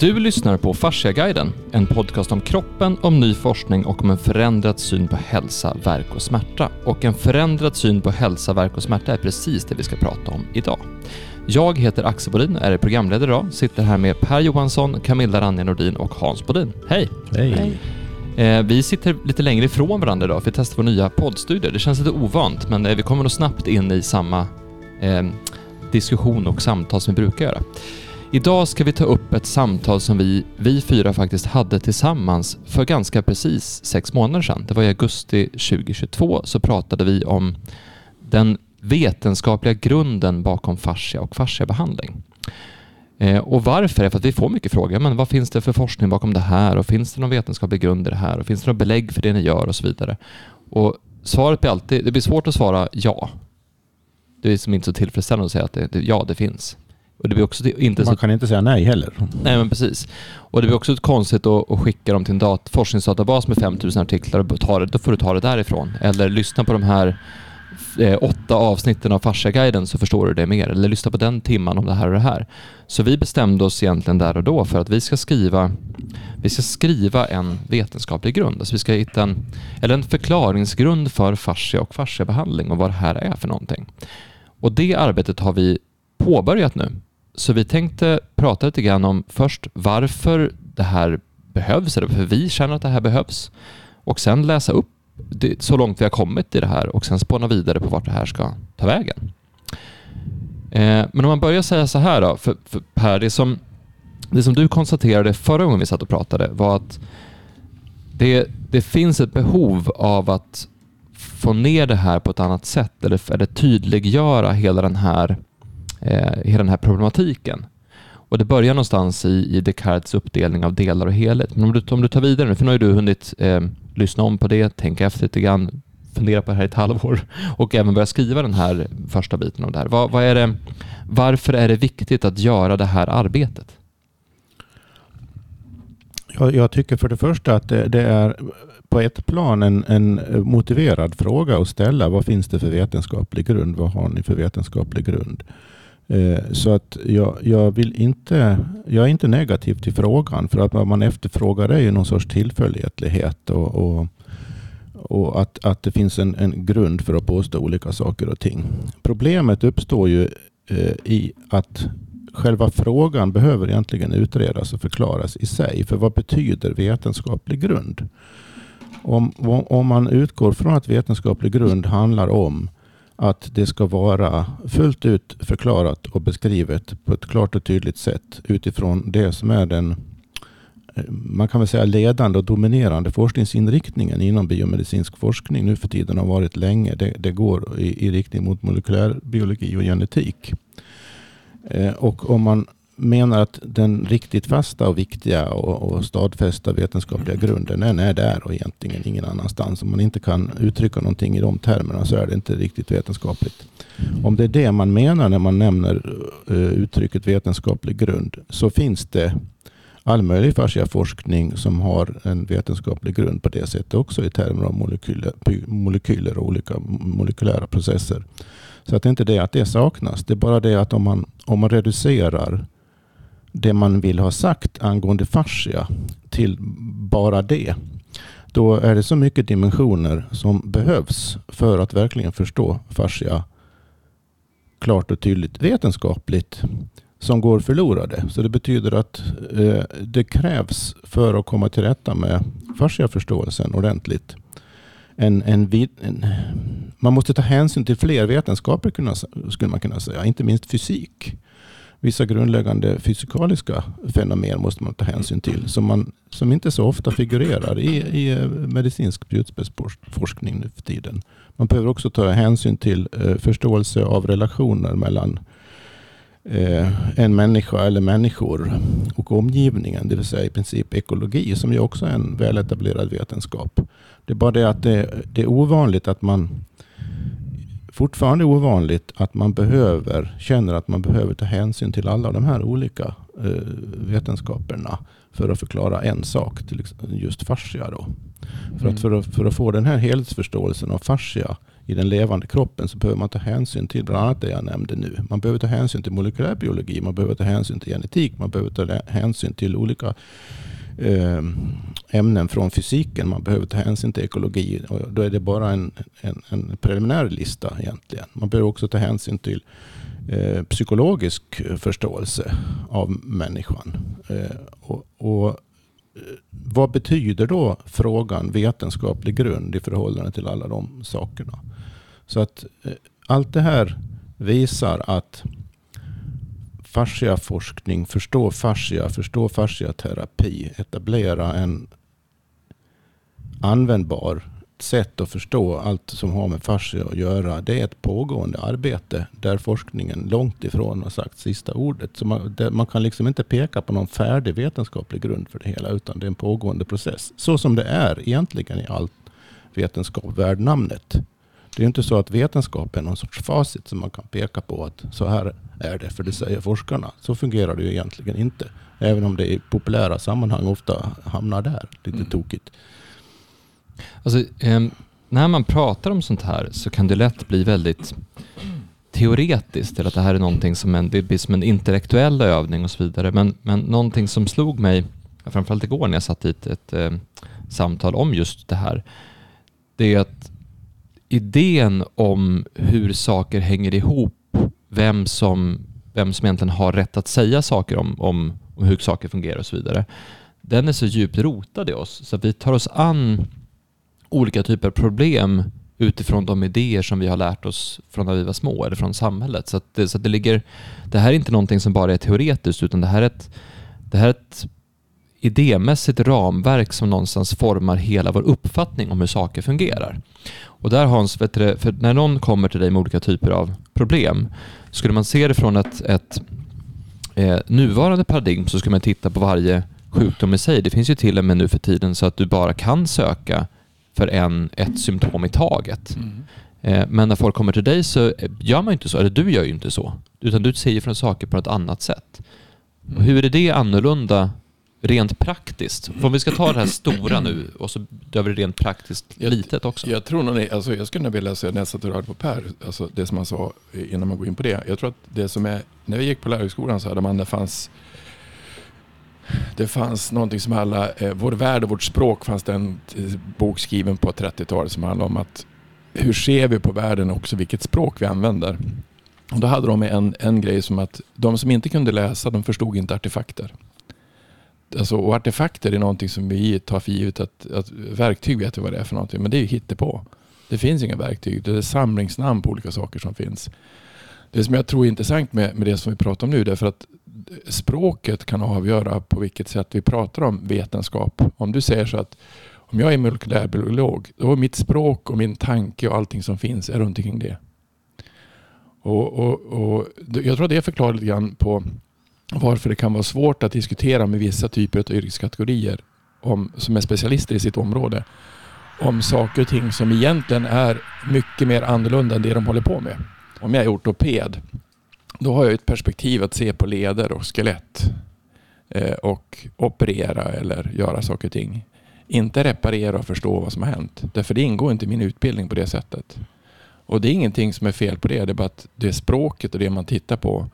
Du lyssnar på Fasciaguiden, en podcast om kroppen, om ny forskning och om en förändrad syn på hälsa, verk och smärta. Och en förändrad syn på hälsa, verk och smärta är precis det vi ska prata om idag. Jag heter Axel Bodin och är programledare idag. Sitter här med Per Johansson, Camilla Ranje Nordin och Hans Bodin. Hej! Hej! Eh, vi sitter lite längre ifrån varandra idag för att testa vår nya poddstudio. Det känns lite ovant, men eh, vi kommer nog snabbt in i samma eh, diskussion och samtal som vi brukar göra. Idag ska vi ta upp ett samtal som vi, vi fyra faktiskt hade tillsammans för ganska precis sex månader sedan. Det var i augusti 2022 så pratade vi om den vetenskapliga grunden bakom fascia och fasciabehandling. Eh, och varför? är för att vi får mycket frågor. Men vad finns det för forskning bakom det här? Och finns det någon vetenskaplig grund i det här? Och finns det några belägg för det ni gör? Och så vidare. Och svaret blir alltid, det blir svårt att svara ja. Det är som inte så tillfredsställande att säga att det, ja, det finns. Och det blir också inte Man så... kan inte säga nej heller. Nej, men precis. Och det blir också konstigt att, skicka dem till en dat forskningsdatabas med 5000 artiklar och ta det, då får du ta det därifrån. Eller lyssna på de här eh, åtta avsnitten av Fasciaguiden så förstår du det mer. Eller lyssna på den timman om det här och det här. Så vi bestämde oss egentligen där och då för att vi ska skriva, vi ska skriva en vetenskaplig grund. Alltså vi ska hitta en, eller en förklaringsgrund för fascia och fasciabehandling och vad det här är för någonting. Och det arbetet har vi påbörjat nu. Så vi tänkte prata lite grann om först varför det här behövs, eller varför vi känner att det här behövs. Och sen läsa upp det, så långt vi har kommit i det här och sen spåna vidare på vart det här ska ta vägen. Eh, men om man börjar säga så här då, för, för Per, det som, det som du konstaterade förra gången vi satt och pratade var att det, det finns ett behov av att få ner det här på ett annat sätt eller, eller tydliggöra hela den här eh, hela den här problematiken. Och det börjar någonstans i, i Descartes uppdelning av delar och helhet. Men om du, om du tar vidare nu, för nu har du hunnit eh, lyssna om på det, tänka efter lite grann, fundera på det här i ett halvår och även börja skriva den här första biten av det här. Vad, vad är det, varför är det viktigt att göra det här arbetet? Jag, jag tycker för det första att det, det är på ett plan en, en, motiverad fråga att ställa. Vad finns det för vetenskaplig grund? Vad har ni för vetenskaplig grund? Eh, så att jag, jag, vill inte, jag är inte negativ till frågan. För att vad man efterfrågar är ju någon sorts tillförlitlighet. Och, och, och att, att det finns en, en grund för att påstå olika saker och ting. Problemet uppstår ju eh, i att själva frågan behöver egentligen utredas och förklaras i sig. För vad betyder vetenskaplig grund? Om, om man utgår från att vetenskaplig grund handlar om att det ska vara fullt ut förklarat och beskrivet på ett klart och tydligt sätt utifrån det som är den eh, man kan väl säga ledande och dominerande forskningsinriktningen inom biomedicinsk forskning nu för tiden har varit länge. Det, det går i, i, riktning mot molekylärbiologi och genetik. Eh, och om man menar att den riktigt fasta och viktiga och, och stadfästa vetenskapliga grunden den är där och egentligen ingen annanstans. Om man inte kan uttrycka någonting i de termerna så är det inte riktigt vetenskapligt. Om det är det man menar när man nämner uh, uttrycket vetenskaplig grund så finns det all möjlig forskning som har en vetenskaplig grund på det sättet också i termer av molekyler, molekyler och olika molekylära processer. Så att det är inte det att det saknas. Det är bara det att om man, om man reducerar det man vill ha sagt angående fascia till bara det. Då är det så mycket dimensioner som behövs för att verkligen förstå fascia klart och tydligt vetenskapligt som går förlorade. Så det betyder att eh, det krävs för att komma till rätta med fasciaförståelsen ordentligt. En, en, en, man måste ta hänsyn till fler vetenskaper skulle man kunna säga, inte minst fysik vissa grundläggande fysikaliska fenomen måste man ta hänsyn till som, man, som inte så ofta figurerar i, i eh, medicinsk spjutspetsforskning nu för tiden. Man behöver också ta hänsyn till eh, förståelse av relationer mellan eh, en människa eller människor och omgivningen, det vill säga i princip ekologi som ju också är en väletablerad vetenskap. Det är bara det att det, det är ovanligt att man fortfarande ovanligt att man behöver, känner att man behöver ta hänsyn till alla de här olika eh, vetenskaperna för att förklara en sak, till just fascia. Då. För, mm. att för, att, för att få den här helhetsförståelsen av fascia i den levande kroppen så behöver man ta hänsyn till bland annat det jag nämnde nu. Man behöver ta hänsyn till molekylärbiologi, man behöver ta hänsyn till genetik, man behöver ta hänsyn till olika Eh, ämnen från fysiken. Man behöver ta hänsyn till ekologi. Och då är det bara en, en, en preliminär lista egentligen. Man behöver också ta hänsyn till eh, psykologisk förståelse av människan. Eh, och, och eh, vad betyder då frågan vetenskaplig grund i förhållande till alla de sakerna? Så att eh, allt det här visar att fasciaforskning, förstå fascia, förstå fasciaterapi, etablera en användbar sätt att förstå allt som har med fascia att göra. Det är ett pågående arbete där forskningen långt ifrån har sagt sista ordet. Så man, det, man kan liksom inte peka på någon färdig vetenskaplig grund för det hela utan det är en pågående process. Så som det är egentligen i allt vetenskap värd namnet. Det är inte så att vetenskap är någon sorts facit som man kan peka på att så här är det, för det säger forskarna. Så fungerar det ju egentligen inte. Även om det i populära sammanhang ofta hamnar där, lite mm. tokigt. Alltså, eh, när man pratar om sånt här så kan det lätt bli väldigt teoretiskt, eller att det här är någonting som en, det blir som en intellektuell övning och så vidare. Men, men någonting som slog mig, framförallt igår när jag satt i ett, ett eh, samtal om just det här, det är att idén om hur saker hänger ihop, vem som, vem som egentligen har rätt att säga saker om, om, om hur saker fungerar och så vidare, den är så djupt rotad i oss så att vi tar oss an olika typer av problem utifrån de idéer som vi har lärt oss från när vi var små eller från samhället. Så, det, så det, ligger, det här är inte någonting som bara är teoretiskt utan det här är ett, det här är ett idémässigt ramverk som någonstans formar hela vår uppfattning om hur saker fungerar. Och där Hans, du, för när någon kommer till dig med olika typer av problem, skulle man se det från ett, ett eh, nuvarande paradigm så skulle man titta på varje sjukdom i sig. Det finns ju till och med nu för tiden så att du bara kan söka för en, ett symptom i taget. Mm. Eh, men när folk kommer till dig så gör man inte så, eller du gör ju inte så. Utan du ser från saker på ett annat sätt. Mm. Hur är det annorlunda rent praktiskt? För om vi ska ta det här stora nu och så gör vi det rent praktiskt jag, litet också. Jag tror nog, alltså jag skulle vilja säga nästan du hörde på Per, alltså det som han sa innan man går in på det. Jag tror att det som är, när vi gick på lärarhögskolan så hade man, det fanns det fanns någonting som alla, eh, Vår värld och vårt språk fanns det en bok skriven på 30-talet som handlade om att hur ser vi på världen och också vilket språk vi använder. Och då hade de en, en grej som att de som inte kunde läsa de förstod inte artefakter. Alltså, och artefakter är någonting som vi tar för givet att, att verktyg vet vi vad det är för någonting. Men det är ju hittepå. Det finns inga verktyg. Det är samlingsnamn på olika saker som finns. Det som jag tror är intressant med, med det som vi pratar om nu är att språket kan avgöra på vilket sätt vi pratar om vetenskap. Om du säger så att om jag är molekylärbiolog, då är mitt språk och min tanke och allting som finns är runt omkring det. Och, och, och, jag tror att det förklarar lite grann på varför det kan vara svårt att diskutera med vissa typer av yrkeskategorier om, som är specialister i sitt område om saker och ting som egentligen är mycket mer annorlunda än det de håller på med. Om jag är ortoped då har jag ett perspektiv att se på leder och skelett eh, och operera eller göra saker och ting. Inte reparera och förstå vad som har hänt. Därför det ingår inte i min utbildning på det sättet. Och det är ingenting som är fel på det. Det är bara att det språket och det man tittar på,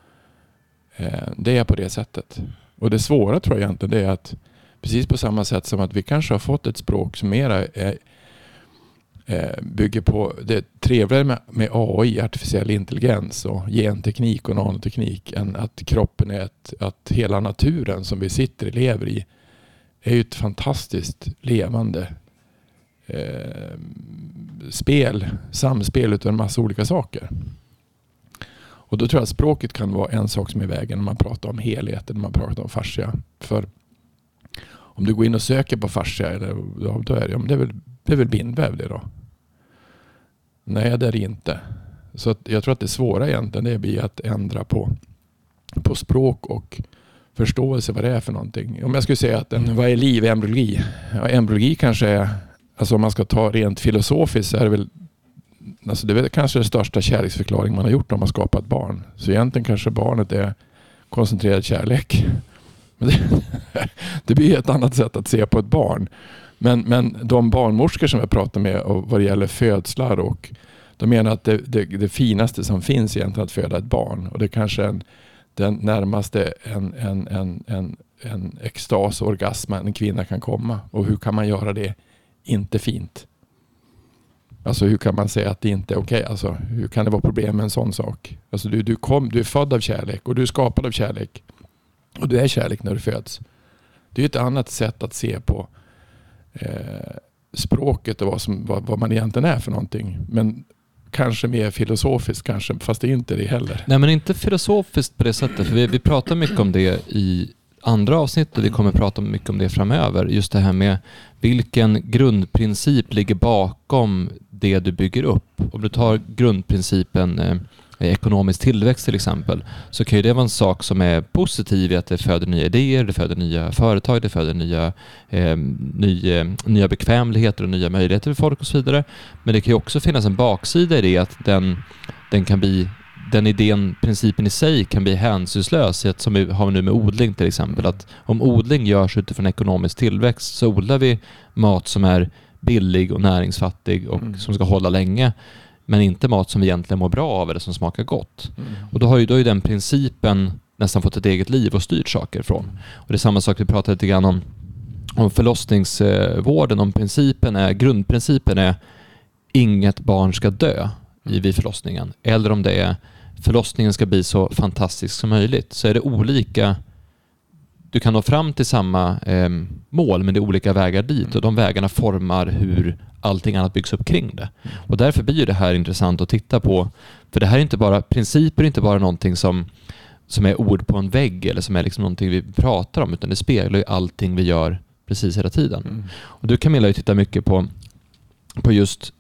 Eh, det är på det sättet. Och det svåra tror jag egentligen det är att precis på samma sätt som att vi kanske har fått ett språk som mera är eh, bygger på det trevligare med, med AI, artificiell intelligens och genteknik och nanoteknik än att kroppen är ett, att hela naturen som vi sitter och lever i är ju ett fantastiskt levande eh, spel, samspel utav en massa olika saker. Och då tror jag att språket kan vara en sak som är i vägen när man pratar om helheten, när man pratar om fascia. För om du går in och söker på fascia, eller, då är det, det är väl det är väl bindväv det då? Nej, det är det inte. Så jag tror att det svåra egentligen det blir att ändra på, på språk och förståelse vad det är för någonting. Om jag skulle säga att en, vad är liv i embryologi? Ja, embryologi kanske är, alltså om man ska ta rent filosofiskt så är det väl Alltså det är kanske den största kärleksförklaring man har gjort om man skapat barn. Så egentligen kanske barnet är koncentrerad kärlek. Men det, det blir ett annat sätt att se på ett barn. Men, men de barnmorskor som jag pratar med och vad det gäller födslar och De menar att det, det, det finaste som finns egentligen är att föda ett barn. Och det är kanske en, den närmaste en, en, en, en, en extas, orgasm en kvinna kan komma. Och hur kan man göra det inte fint? Alltså hur kan man säga att det inte är okej? Okay? Alltså, hur kan det vara problem med en sån sak? Alltså, du, du, kom, du är född av kärlek och du är skapad av kärlek. Och du är kärlek när du föds. Det är ett annat sätt att se på eh, språket och vad, som, vad, vad, man egentligen är för någonting. Men kanske mer filosofiskt kanske, fast det är inte det heller. Nej, men inte filosofiskt på det sättet. För vi, vi pratar mycket om det i andra avsnitt och vi kommer prata mycket om det framöver. Just det här med vilken grundprincip ligger bakom det du bygger upp. Om du tar grundprincipen eh, ekonomisk tillväxt till exempel, så kan ju det vara en sak som är positiv i att det föder nya idéer, det föder nya företag, det föder nya, eh, nya, eh, nya bekvämligheter och nya möjligheter för folk och så vidare. Men det kan ju också finnas en baksida i det, att den, den kan bli den idén, principen i sig kan bli hänsynslös, som vi har nu med odling till exempel. Att om odling görs utifrån ekonomisk tillväxt så odlar vi mat som är billig och näringsfattig och mm. som ska hålla länge. Men inte mat som vi egentligen mår bra av eller som smakar gott. Mm. Och då har ju, då har ju den principen nästan fått ett eget liv och styrt saker från. Mm. Och det är samma sak, vi pratade lite grann om, om förlossningsvården, om principen är, grundprincipen är inget barn ska dö mm. vid förlossningen. Eller om det är förlossningen ska bli så fantastisk som möjligt. Så är det olika du kan nå fram till samma eh, mål men det är olika vägar dit och de vägarna formar hur allting annat byggs upp kring det. Och därför blir det här intressant att titta på. För det här är inte bara, principer är inte bara någonting som, som är ord på en vägg eller som är liksom någonting vi pratar om utan det speglar ju allting vi gör precis hela tiden. Mm. Och du Camilla titta mycket på, på just,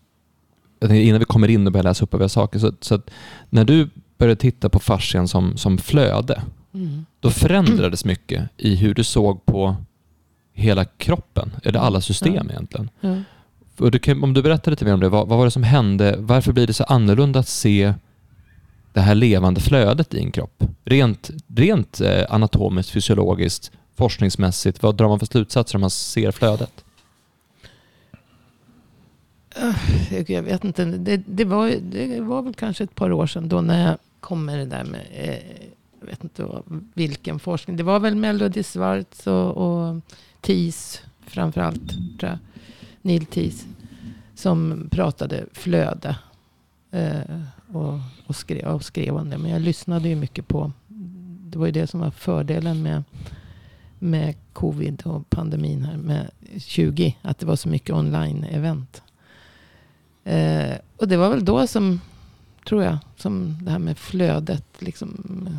innan vi kommer in och börjar läsa upp över saker, så, så när du började titta på fascian som, som flöde, mm. då förändrades mycket i hur du såg på hela kroppen, eller alla system ja. egentligen. Ja. Och du kan, om du berättar lite mer om det, vad, vad var det som hände? Varför blir det så annorlunda att se det här levande flödet i en kropp? Rent, rent eh, anatomiskt, fysiologiskt, forskningsmässigt, vad drar man för slutsatser om man ser flödet? Äh, jag vet inte. Det, det, var, det var väl kanske ett par år sedan då när jag kom med det där med, eh, jag vet inte vilken forskning. Det var väl Melody Schwartz och, och TIS framförallt, tror jag. Neil TIS. Som pratade flöde. Eh, och, och, skrev, och skrev om det. Men jag lyssnade ju mycket på. Det var ju det som var fördelen med, med covid och pandemin här med 20. Att det var så mycket online-event. Eh, och det var väl då som, tror jag, som det här med flödet liksom eh,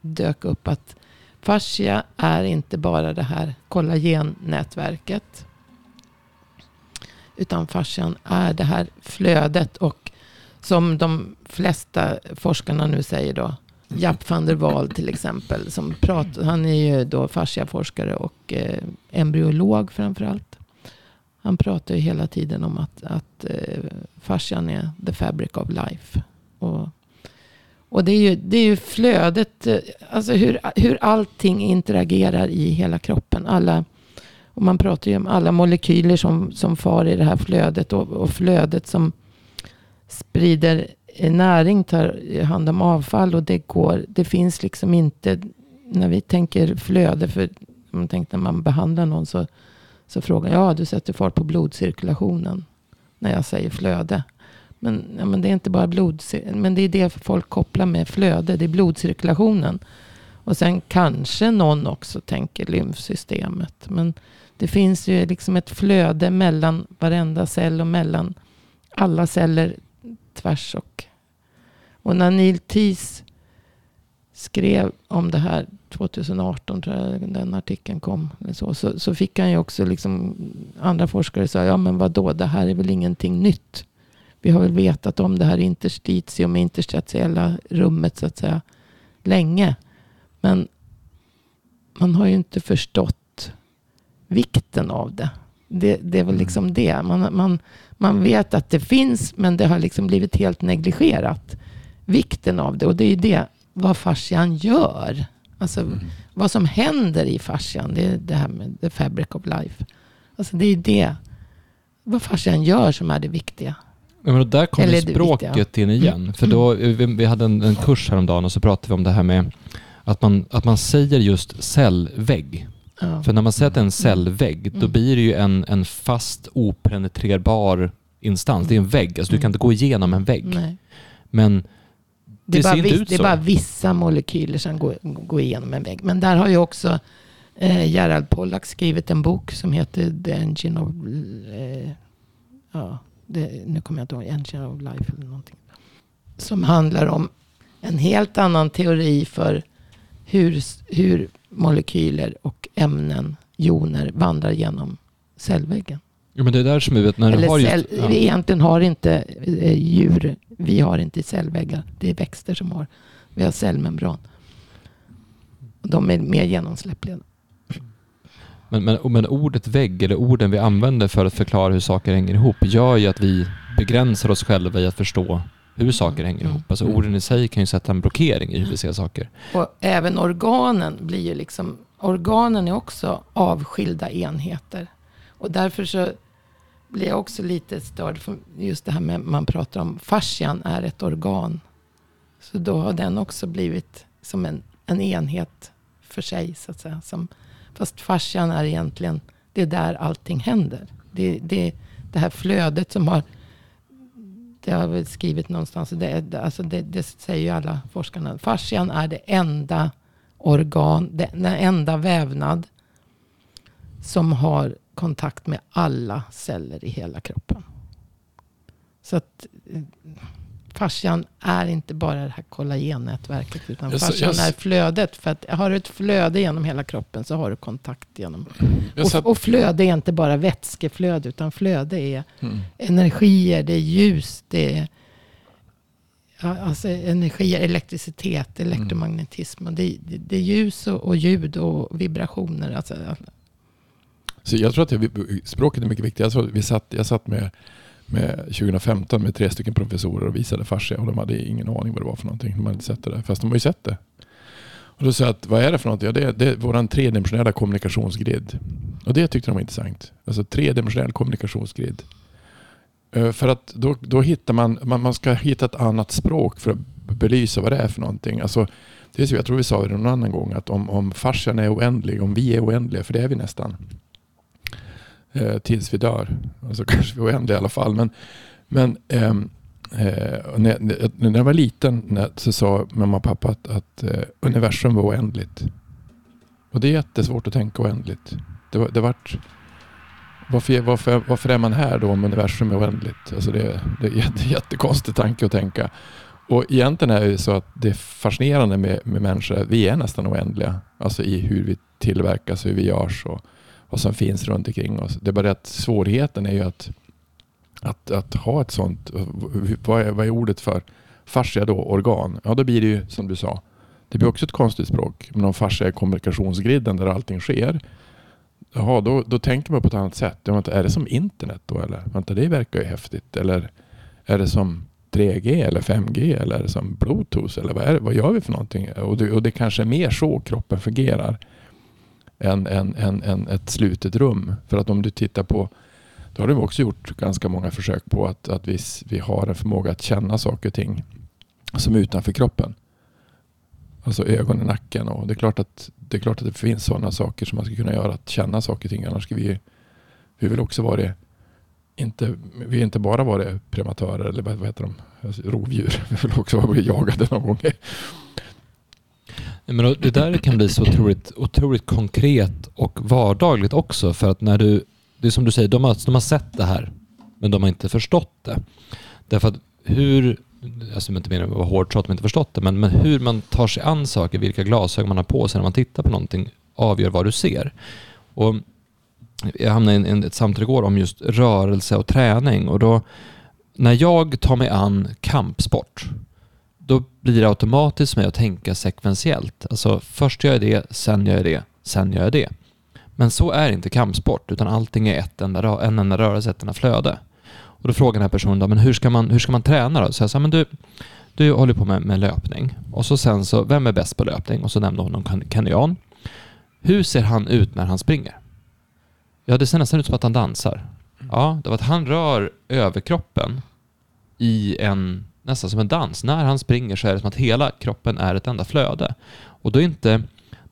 dök upp. Att fascia är inte bara det här kollagennätverket. Utan fascian är det här flödet och som de flesta forskarna nu säger då. Japp van der Waal till exempel. Som pratar, han är ju då fasciaforskare och eh, embryolog framförallt. Han pratar ju hela tiden om att, att eh, fascian är the fabric of life. Och, och det är ju, det är ju flödet, eh, alltså hur, hur allting interagerar i hela kroppen. Alla och man pratar ju om alla molekyler som, som far i det här flödet. Och, och flödet som sprider näring, tar hand om avfall. Och det går, det finns liksom inte, när vi tänker flöde, för man tänker när man behandlar någon så, så frågar jag, ja du sätter fart på blodcirkulationen. När jag säger flöde. Men, ja, men det är inte bara blodcirkulationen, men det är det folk kopplar med flöde, det är blodcirkulationen. Och sen kanske någon också tänker lymfsystemet. Men det finns ju liksom ett flöde mellan varenda cell och mellan alla celler tvärs och. Och när Neil Tees skrev om det här 2018, tror jag den artikeln kom, så, så, så, fick han ju också liksom, andra forskare sa, ja men vadå, det här är väl ingenting nytt. Vi har väl vetat om det här interstitium, interstitiella rummet så att säga, länge. Men man har ju inte förstått vikten av det. Det, det är väl mm. liksom det. Man, man, man vet att det finns, men det har liksom blivit helt negligerat. Vikten av det. Och det är ju det, vad fascian gör. Alltså mm. vad som händer i fascian. Det är det här med the fabric of life. Alltså det är det, vad fascian gör som är det viktiga. Ja, men där kommer språket viktiga. in igen. Mm. För då, vi, vi hade en, en kurs häromdagen och så pratade vi om det här med att man, att man säger just cellvägg. Ja. För när man säger att det är en cellvägg, då Mm. blir det ju en, en fast openetrerbar instans. Det är en vägg, alltså du kan Mm. inte gå igenom en vägg. Nej. Men Det, bara viss, det är bara vissa molekyler som går, går igenom en vägg. Men där har ju också eh, Gerald Pollack skrivit en bok som heter The Engine of... Eh, ja, det, nu kommer jag inte ihåg. Engine of Life eller någonting. Som handlar om en helt annan teori för hur, hur molekyler och ämnen, joner, vandrar genom cellväggen. Jo, men det är där som vi vet när du Eller har cell, just... Ja. vi egentligen har inte eh, djur, vi har inte cellväggar. Det är växter som har. Vi har cellmembran. De är mer genomsläppliga. Men, men, men ordet vägg, eller orden vi använder för att förklara hur saker hänger ihop, gör ju att vi begränsar oss själva i att förstå hur saker hänger Mm. ihop. Alltså orden i sig kan ju sätta en blockering i hur vi ser saker. Och även organen blir ju liksom, organen är också avskilda enheter. Och därför så blir jag också lite störd för just det här med man pratar om fascian är ett organ. Så då har den också blivit som en, en enhet för sig så att säga. Som, fast fascian är egentligen, det är där allting händer. Det, det, det här flödet som har, det har jag väl skrivit någonstans, det, alltså det, det säger ju alla forskarna. Fascian är det enda organ, den enda vävnad som har kontakt med alla celler i hela kroppen. Så att eh, fascian är inte bara det här kollagennätverket utan Jag fascian jag är flödet. För att har du ett flöde genom hela kroppen så har du kontakt genom. Och, och flöde är inte bara vätskeflöde utan flöde är mm. energier, det är ljus, det är alltså energier, elektricitet, elektromagnetism. Och det, det, det är ljus och, och ljud och vibrationer. Alltså, så jag tror att jag, språket är mycket viktigt. Jag, tror vi satt, jag satt med, med 2015 med tre stycken professorer och visade fascia och de hade ingen aning vad det var för någonting. De hade inte sett det där, fast de har ju sett det. Och då sa jag att vad är det för något? Ja, det, är, det är vår tredimensionella kommunikationsgrid. Och det tyckte de var intressant. Alltså tredimensionell kommunikationsgrid. Eh, för att då, då hittar man, man, man ska hitta ett annat språk för att belysa vad det är för någonting. Alltså, det är så, jag tror vi sa det någon annan gång att om, om fascian är oändlig, om vi är oändliga, för det är vi nästan. Eh, tills vi dör. Alltså kanske vi är oändliga i alla fall. Men, men ehm, eh, när, när jag var liten när, så sa mamma och pappa att, att eh, universum var oändligt. Och det är jättesvårt att tänka oändligt. Det, var, det vart, varför, varför, varför är man här då om universum är oändligt? Alltså det, det är en jätte, jättekonstig tanke att tänka. Och egentligen är det så att det är fascinerande med, med människor. Vi är nästan oändliga. Alltså i hur vi tillverkas, hur vi görs och vad som finns runt omkring oss. Det är bara det att svårigheten är ju att, att, att ha ett sånt, vad är, vad är ordet för fascia då, organ? Ja, då blir det ju som du sa. Det blir också ett konstigt språk. Men om fascia är kommunikationsgriden där allting sker. Jaha, då, då tänker man på ett annat sätt. Ja, vänta, är det som internet då eller? Vänta, det verkar ju häftigt. Eller är det som 3G eller 5G eller är det som Bluetooth eller vad, är det, vad gör vi för någonting? Och det, och det kanske är mer så kroppen fungerar än, än, än, än ett slutet rum. För att om du tittar på, då har de också gjort ganska många försök på att, att vi, vi har en förmåga att känna saker och ting som är utanför kroppen. Alltså ögonen, nacken och det är klart att det, är klart att det finns sådana saker som man ska kunna göra, att känna saker och ting. Annars ska vi vi vill också vara det, inte, vi vill inte bara vara det prematörer eller vad, heter de, rovdjur. Vi vill också vara jagade någon gång. Men det där kan bli så otroligt, otroligt konkret och vardagligt också. För att när du, det är som du säger, de har, de har sett det här, men de har inte förstått det. Därför att hur, alltså inte menar att vara hård så att de inte förstått det, men, men hur man tar sig an saker, vilka glasögon man har på sig när man tittar på någonting, avgör vad du ser. Och jag hamnade i en, ett samtal igår om just rörelse och träning och då när jag tar mig an kampsport då blir det automatiskt med att tänka sekventiellt. Alltså först gör jag det, sen gör jag det, sen gör jag det. Men så är inte kampsport, utan allting är ett enda, en enda rörelse, ett enda flöde. Och då frågar den här personen då, men hur ska man, hur ska man träna då? Så jag sa, men du, du håller på med, med löpning. Och så sen så, vem är bäst på löpning? Och så nämnde hon någon kenyan. Hur ser han ut när han springer? Ja, det ser nästan ut som att han dansar. Ja, det var att han rör överkroppen i en, nästan som en dans. När han springer så är det som att hela kroppen är ett enda flöde. Och då är inte,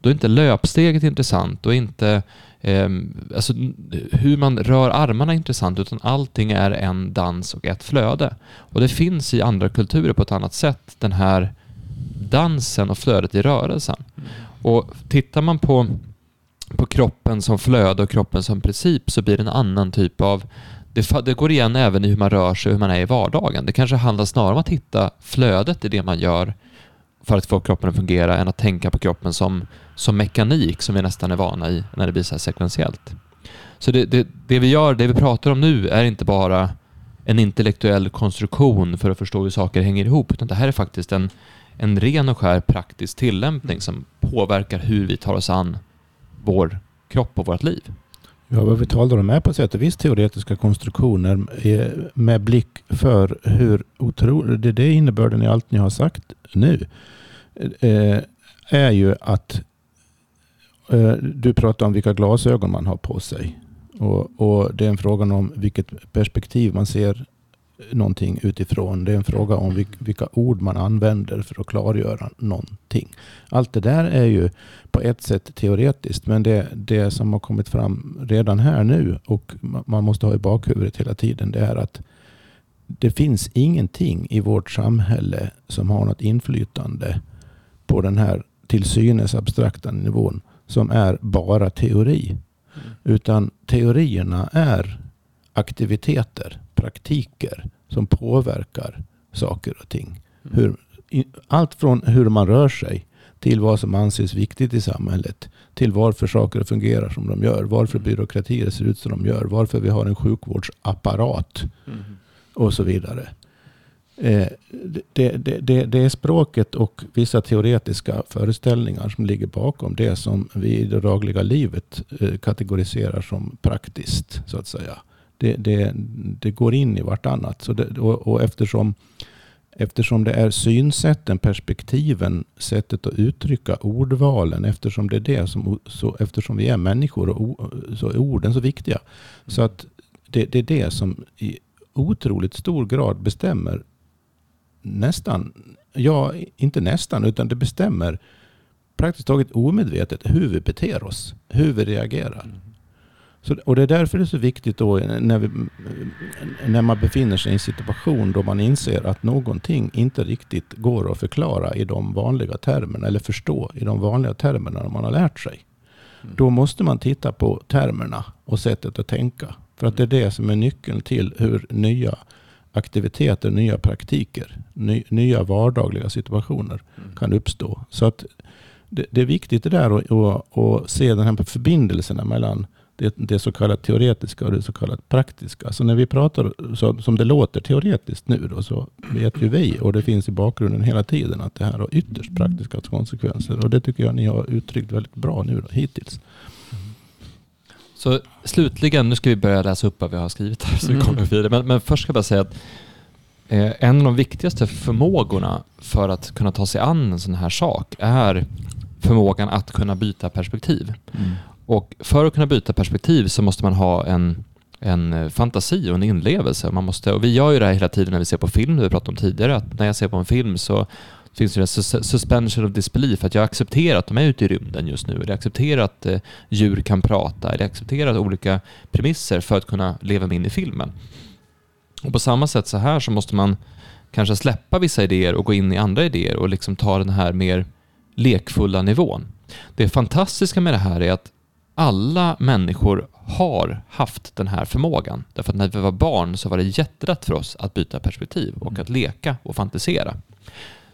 då är inte löpsteget intressant, är inte eh, alltså, hur man rör armarna intressant, utan allting är en dans och ett flöde. Och det finns i andra kulturer på ett annat sätt, den här dansen och flödet i rörelsen. Och tittar man på, på kroppen som flöde och kroppen som princip så blir det en annan typ av det, det, går igen även i hur man rör sig och hur man är i vardagen. Det kanske handlar snarare om att hitta flödet i det man gör för att få kroppen att fungera än att tänka på kroppen som, som mekanik som vi nästan är vana i när det blir så här sekventiellt. Så det, det, det vi gör, det vi pratar om nu är inte bara en intellektuell konstruktion för att förstå hur saker hänger ihop, utan det här är faktiskt en, en ren och skär praktisk tillämpning som påverkar hur vi tar oss an vår kropp och vårt liv. Ja, vad vi talar om är på sätt och vis teoretiska konstruktioner med blick för hur otroligt, det är innebörden i allt ni har sagt nu, eh, är ju att eh, du pratar om vilka glasögon man har på sig. Och, och det är en fråga om vilket perspektiv man ser någonting utifrån. Det är en fråga om vilka ord man använder för att klargöra någonting. Allt det där är ju på ett sätt teoretiskt, men det, det som har kommit fram redan här nu och man måste ha i bakhuvudet hela tiden, det är att det finns ingenting i vårt samhälle som har något inflytande på den här till synes abstrakta nivån som är bara teori. Mm. Utan teorierna är aktiviteter praktiker som påverkar saker och ting. Mm. Hur, allt från hur man rör sig till vad som anses viktigt i samhället. Till varför saker fungerar som de gör. Varför mm. byråkratier ser ut som de gör. Varför vi har en sjukvårdsapparat. Mm. Och så vidare. Eh, det, det, det, det, är språket och vissa teoretiska föreställningar som ligger bakom det som vi i det dagliga livet eh, kategoriserar som praktiskt. så att säga det, det, det går in i vartannat. Så det, och, och eftersom, eftersom det är synsätten, perspektiven, sättet att uttrycka ordvalen, eftersom det är det som, så, eftersom vi är människor och så är orden så viktiga. Så att det, det är det som i otroligt stor grad bestämmer nästan, ja inte nästan, utan det bestämmer praktiskt taget omedvetet hur vi beter oss, hur vi reagerar. Mm. Mm. Så, och det är därför det är så viktigt då när, vi, när man befinner sig i en situation då man inser att någonting inte riktigt går att förklara i de vanliga termerna eller förstå i de vanliga termerna man har lärt sig. Mm. Då måste man titta på termerna och sättet att tänka. För att det är det som är nyckeln till hur nya aktiviteter, nya praktiker, ny, nya vardagliga situationer mm. kan uppstå. Så att det, det är viktigt det där att se den här förbindelserna mellan det, det så kallat teoretiska och det så kallat praktiska. Så när vi pratar så, som det låter teoretiskt nu då, så vet ju vi och det finns i bakgrunden hela tiden att det här har ytterst praktiska konsekvenser. Och det tycker jag ni har uttryckt väldigt bra nu då, hittills. Så slutligen, nu ska vi börja läsa upp vad vi har skrivit här så vi kommer mm. vidare. Men, men först ska jag bara säga att eh, en av de viktigaste förmågorna för att kunna ta sig an en sån här sak är förmågan att kunna byta perspektiv. Mm. Och för att kunna byta perspektiv så måste man ha en, en eh, fantasi och en inlevelse. Man måste, och vi gör ju det här hela tiden när vi ser på film, det vi pratade om tidigare, att när jag ser på en film så finns det en suspension of disbelief, att jag accepterar att de är ute i rymden just nu, eller jag accepterar att eh, djur kan prata, eller jag accepterar olika premisser för att kunna leva mig in i filmen. Och på samma sätt så här så måste man kanske släppa vissa idéer och gå in i andra idéer och liksom ta den här mer lekfulla nivån. Det fantastiska med det här är att alla människor har haft den här förmågan. Därför att när vi var barn så var det jättelätt för oss att byta perspektiv och mm. att leka och fantisera.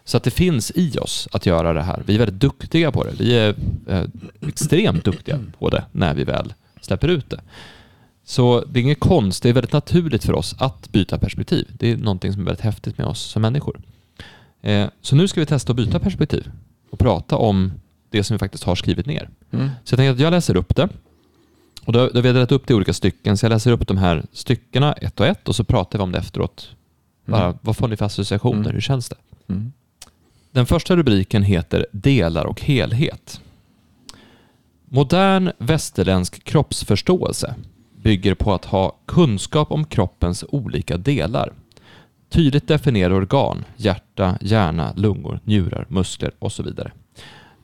Så att det finns i oss att göra det här. Vi är väldigt duktiga på det. Vi är eh, extremt duktiga på det när vi väl släpper ut det. Så det är inget konst, det är väldigt naturligt för oss att byta perspektiv. Det är någonting som är väldigt häftigt med oss som människor. Eh, så nu ska vi testa att byta perspektiv och prata om det som vi faktiskt har skrivit ner. Mm. Så jag tänker att jag läser upp det. Och då, då har vi delat upp det i olika stycken, så jag läser upp de här styckena ett och ett och så pratar vi om det efteråt. Bara, mm. Vad får ni för associationer? Mm. Hur känns det? Mm. Den första rubriken heter Delar och helhet. Modern västerländsk kroppsförståelse bygger på att ha kunskap om kroppens olika delar. Tydligt definierade organ, hjärta, hjärna, lungor, njurar, muskler och så vidare.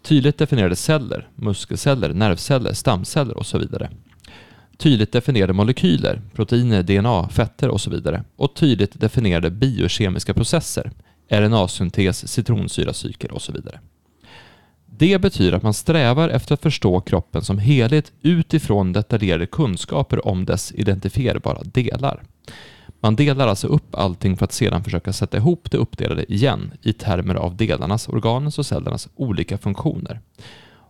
Tydligt definierade celler, muskelceller, nervceller, stamceller och så vidare. Tydligt definierade molekyler, proteiner, DNA, fetter och så vidare. Och tydligt definierade biokemiska processer, RNA-syntes, citronsyracykel och så vidare. Det betyder att man strävar efter att förstå kroppen som helhet utifrån detaljerade kunskaper om dess identifierbara delar. Man delar alltså upp allting för att sedan försöka sätta ihop det uppdelade igen i termer av delarnas, organens och cellernas olika funktioner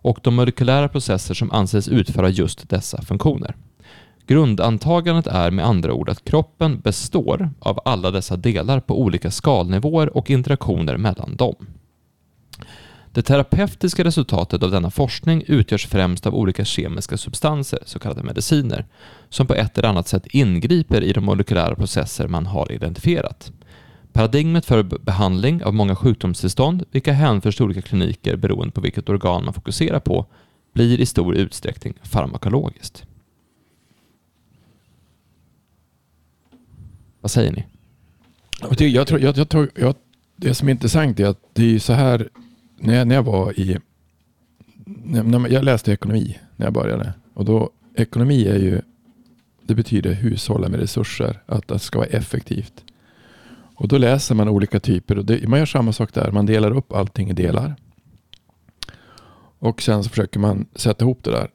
och de molekylära processer som anses utföra just dessa funktioner. Grundantagandet är med andra ord att kroppen består av alla dessa delar på olika skalnivåer och interaktioner mellan dem. Det terapeutiska resultatet av denna forskning utgörs främst av olika kemiska substanser, så kallade mediciner, som på ett eller annat sätt ingriper i de molekylära processer man har identifierat. Paradigmet för behandling av många sjukdomstillstånd, vilka hänförs till olika kliniker beroende på vilket organ man fokuserar på, blir i stor utsträckning farmakologiskt. Vad säger ni? Jag tror, jag, jag tror, jag, det som är intressant är att det är så här när jag, när jag var i... När, jag läste ekonomi när jag började. Och då, ekonomi är ju... Det betyder hushålla med resurser. Att det ska vara effektivt. Och då läser man olika typer. Och det, man gör samma sak där. Man delar upp allting i delar. Och sen så försöker man sätta ihop det där.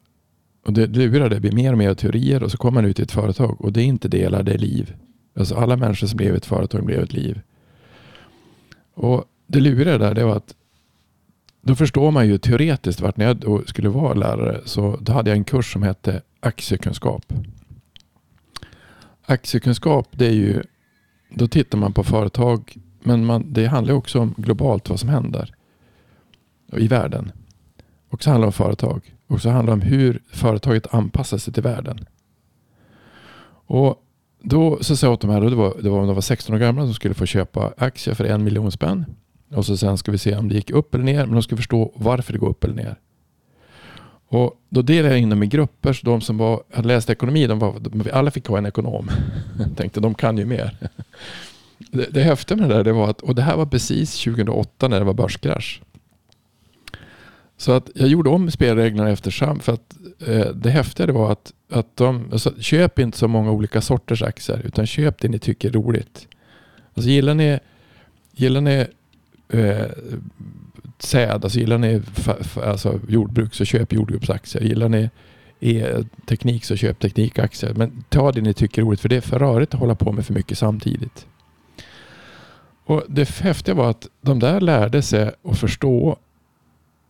Och det lurar det blir mer och mer teorier och så kommer man ut i ett företag och det är inte delar, det är liv. Alltså alla människor som blev ett företag blev ett liv. Och det luriga där det var att då förstår man ju teoretiskt vart när jag skulle vara lärare så då hade jag en kurs som hette aktiekunskap. Aktiekunskap det är ju då tittar man på företag men man, det handlar också om globalt vad som händer i världen. Och så handlar det om företag. Och så handlar det om hur företaget anpassar sig till världen. Och då så sa jag åt de här, det var, det var, de var 16 år gamla som skulle få köpa aktier för en miljon spänn. Och så sen ska vi se om det gick upp eller ner. Men de ska förstå varför det går upp eller ner. Och då delade jag in dem i grupper. Så de som var, hade läst ekonomi, de var, de, alla fick ha en ekonom. Jag tänkte de kan ju mer. Det, det häftiga med det där det var att, och det här var precis 2008 när det var börskrasch. Så att jag gjorde om spelreglerna eftersom. För att eh, det häftiga var att, att de, alltså, köp inte så många olika sorters aktier. Utan köp det ni tycker är roligt. Alltså gillar ni, gillar ni eh, säd, alltså gillar ni alltså jordbruk så köp jordgubbsaktier. Gillar ni e-teknik så köp teknikaktier. Men ta det ni tycker är roligt för det är för rörigt att hålla på med för mycket samtidigt. Och Det häftiga var att de där lärde sig att förstå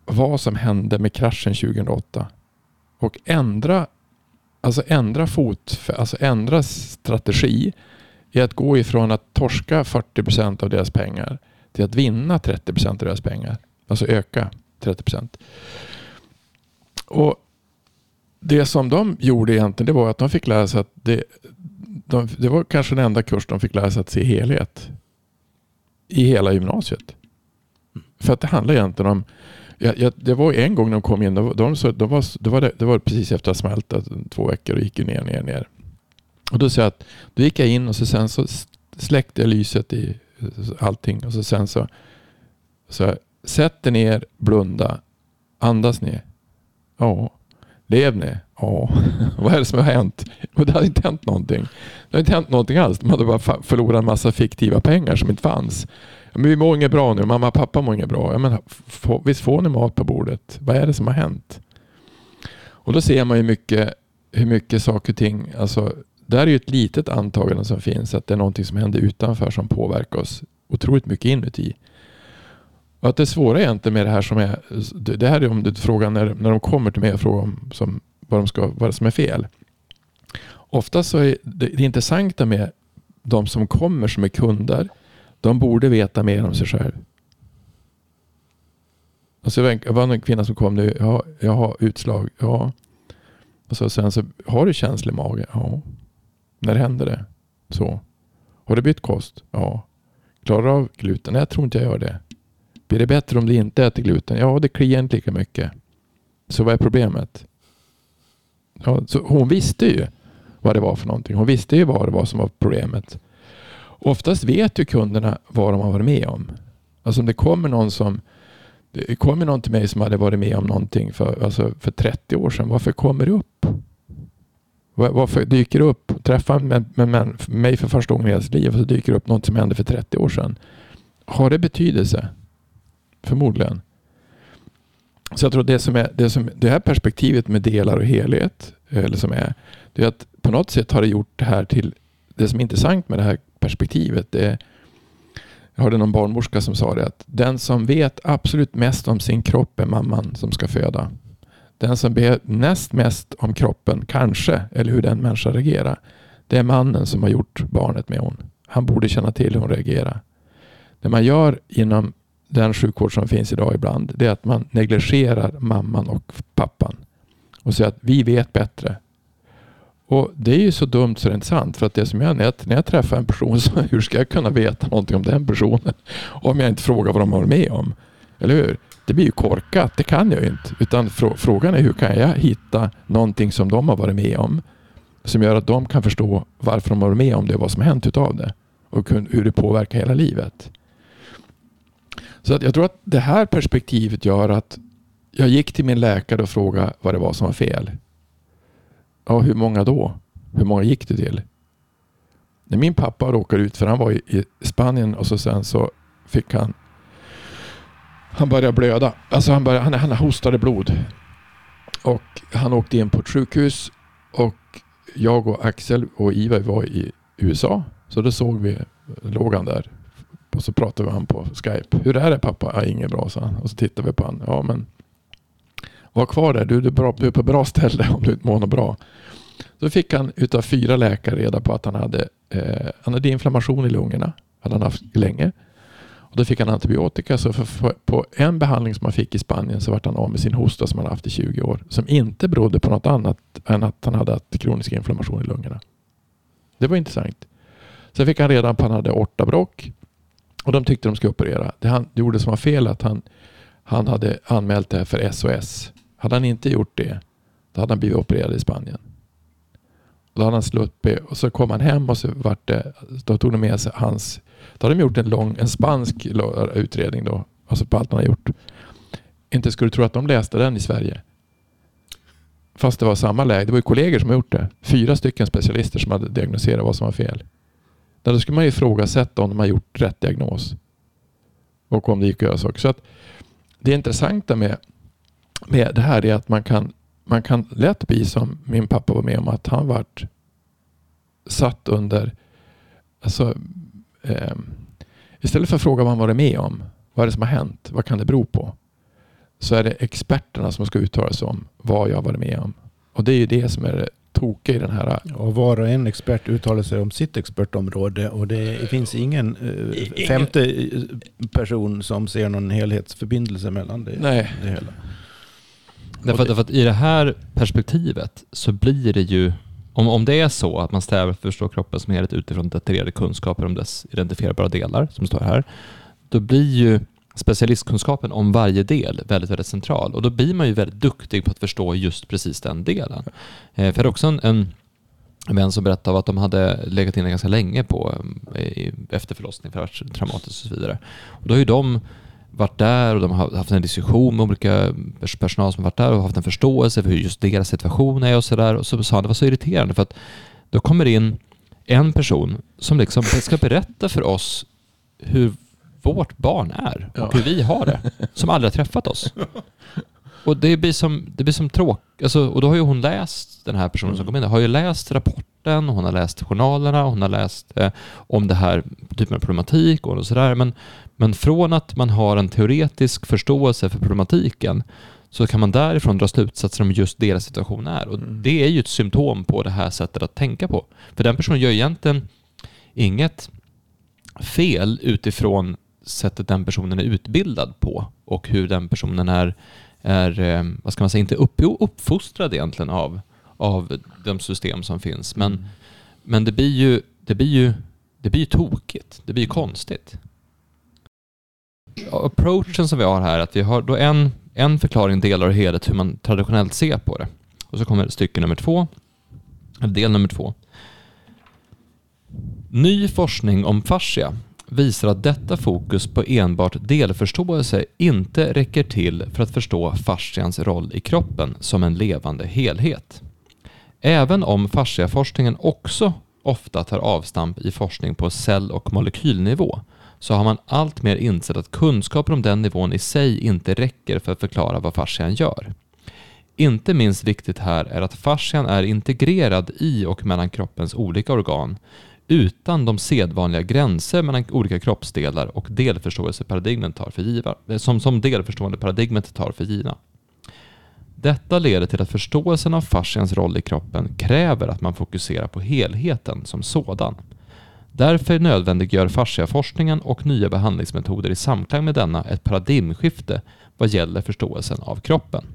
vad som hände med kraschen 2008 och ändra, alltså ändra fot, alltså ändra strategi i att gå ifrån att torska 40 procent av deras pengar till att vinna 30 procent av deras pengar. Alltså öka 30 procent. Och det som de gjorde egentligen det var att de fick lära sig att det, de, det var kanske den enda kurs de fick lära sig att se helhet i hela gymnasiet. För att det handlar egentligen om jag, jag, det var en gång de kom in, de, de, de var, det, var, det var precis efter att ha smält två veckor och gick ner, ner, ner. Och då sa jag att, då gick jag in och så sen så släckte jag lyset i allting. Och så sen så, så sätt er ner, blunda, andas ner. Ja. Lev ni? Ja. Vad är det som har hänt? Och det hade inte hänt någonting. Det hade inte hänt någonting alls. De hade bara förlorat en massa fiktiva pengar som inte fanns. Men vi mår inget bra nu. Mamma och pappa mår inget bra. Jag menar, visst får ni mat på bordet? Vad är det som har hänt? Och då ser man ju mycket, hur mycket saker och ting, alltså där är ju ett litet antagande som finns att det är någonting som händer utanför som påverkar oss otroligt mycket inuti. Och att det svåra egentligen med det här som är, det här är om du frågar när, när de kommer till mig och frågar om som, vad, de ska, vad som är fel. Ofta så är det, det intressanta med de som kommer som är kunder, de borde veta mer om sig själv. Alltså det var en kvinna som kom nu, ja, jag har utslag, ja. Och så sen så, har du känslig mage? Ja. När hände det? Så. Har du bytt kost? Ja. Klarar du av gluten? Nej, jag tror inte jag gör det. Blir det bättre om du inte äter gluten? Ja, det kliar inte lika mycket. Så vad är problemet? Ja, så hon visste ju vad det var för någonting. Hon visste ju vad det var som var problemet. oftast vet ju kunderna vad de har varit med om. Alltså om det kommer någon som det kommer någon till mig som hade varit med om någonting för, alltså för 30 år sedan. Varför kommer det upp? Varför dyker det upp? Träffar med, med, med mig för första gången i deras liv och så dyker det upp något som hände för 30 år sedan. Har det betydelse? Förmodligen. Så jag tror det som är det, som, det här perspektivet med delar och helhet, eller som är, det är att på något sätt har det gjort det här till, det som är intressant med det här perspektivet, det är, jag hörde någon barnmorska som sa det att den som vet absolut mest om sin kropp är mamman som ska föda. Den som ber näst mest om kroppen, kanske, eller hur den människan reagerar, det är mannen som har gjort barnet med hon. Han borde känna till hur hon reagerar. Det man gör inom den sjukvård som finns idag ibland, det är att man negligerar mamman och pappan och säger att vi vet bättre. Och Det är ju så dumt så det är inte sant. För att det som jag, när jag, när jag träffar en person, så hur ska jag kunna veta någonting om den personen om jag inte frågar vad de har med om? Eller hur? Det blir ju korkat, det kan jag ju inte. Utan frågan är hur kan jag hitta någonting som de har varit med om som gör att de kan förstå varför de har varit med om det och vad som har hänt utav det och hur det påverkar hela livet. Så att jag tror att det här perspektivet gör att jag gick till min läkare och frågade vad det var som var fel. Ja, hur många då? Hur många gick du till? När min pappa råkade ut, för han var i Spanien och så sen så fick han han började blöda. Alltså han, började, han, han hostade blod. Och han åkte in på ett sjukhus och jag och Axel och Ivar var i USA. Så då såg vi, låg han där. Och så pratade vi han på Skype. Hur är det pappa? Ja, inget bra, sa han. Och så tittade vi på honom. Ja, men var kvar där. Du, du, är, bra, du är på bra ställe om du inte mår bra. Så fick han utav fyra läkare reda på att han hade, eh, han hade inflammation i lungorna. hade han haft länge. Och då fick han antibiotika. Så för, för, på en behandling som han fick i Spanien så vart han av med sin hosta som han haft i 20 år. Som inte berodde på något annat än att han hade haft kronisk inflammation i lungorna. Det var intressant. Sen fick han reda på att han hade ortabrock. Och de tyckte de skulle operera. Det han gjorde som var fel att han, han hade anmält det här för SOS. Hade han inte gjort det, då hade han blivit opererad i Spanien. Då hade han sluppit och så kom han hem och så vart det, då tog de med sig hans, då hade de gjort en lång, en spansk utredning då, alltså på allt han har gjort. Inte skulle du tro att de läste den i Sverige. Fast det var samma läge, det var ju kollegor som har gjort det. Fyra stycken specialister som hade diagnoserat vad som var fel. Då skulle man ju ifrågasätta om de har gjort rätt diagnos. Och om det gick att göra saker. Så att det intressanta med med det här är att man kan, man kan lätt bli som min pappa var med om att han vart satt under, alltså eh, istället för att fråga vad han varit med om, vad är det som har hänt, vad kan det bero på? Så är det experterna som ska uttala sig om vad jag varit med om. Och det är ju det som är det tokiga i den här... Och var och en expert uttalar sig om sitt expertområde och det finns ingen, eh, femte person som ser någon helhetsförbindelse mellan det, Nej. det hela. Därför att, därför att i det här perspektivet så blir det ju, om, om det är så att man strävar efter att förstå kroppen som helhet utifrån detaljerade kunskaper om dess identifierbara delar, som står här, då blir ju specialistkunskapen om varje del väldigt, väldigt central. Och då blir man ju väldigt duktig på att förstå just precis den delen. Eh, för jag hade också en, en vän som berättade att de hade legat inne ganska länge på eh, efter förlossning för att traumatiskt och så vidare. Och då har ju de varit där och de har haft en diskussion med olika personal som varit där och haft en förståelse för hur just deras situation är och sådär. Och så sa han det var så irriterande för att då kommer in en person som liksom ska berätta för oss hur vårt barn är och ja. hur vi har det, som aldrig har träffat oss. Och det blir som, det blir som tråkigt, alltså, och då har ju hon läst, den här personen mm. som kom in, har ju läst rapporten, hon har läst journalerna, hon har läst eh, om det här typen av problematik och sådär, men men från att man har en teoretisk förståelse för problematiken så kan man därifrån dra slutsatser om just deras situation är. Och mm. det är ju ett symptom på det här sättet att tänka på. För den personen gör egentligen inget fel utifrån sättet den personen är utbildad på och hur den personen är, är eh, vad ska man säga, inte upp, uppfostrad egentligen av, av de system som finns. Men, mm. men det blir ju, det blir ju det blir ju tokigt, det blir ju konstigt approachen som vi har här, att vi har då en, en förklaring, delar och helhet, hur man traditionellt ser på det. Och så kommer stycke nummer två, eller del nummer två. Ny forskning om fascia visar att detta fokus på enbart delförståelse inte räcker till för att förstå fascians roll i kroppen som en levande helhet. Även om fasciaforskningen också ofta tar avstamp i forskning på cell och molekylnivå så har man alltmer insett att kunskaper om den nivån i sig inte räcker för att förklara vad fascian gör. Inte minst viktigt här är att fascian är integrerad i och mellan kroppens olika organ utan de sedvanliga gränser mellan olika kroppsdelar och delförståelseparadigmen tar för giva, som, som delförstående paradigmet tar för givna. Detta leder till att förståelsen av fascians roll i kroppen kräver att man fokuserar på helheten som sådan. Därför nödvändiggör fasciaforskningen och nya behandlingsmetoder i samklang med denna ett paradigmskifte vad gäller förståelsen av kroppen.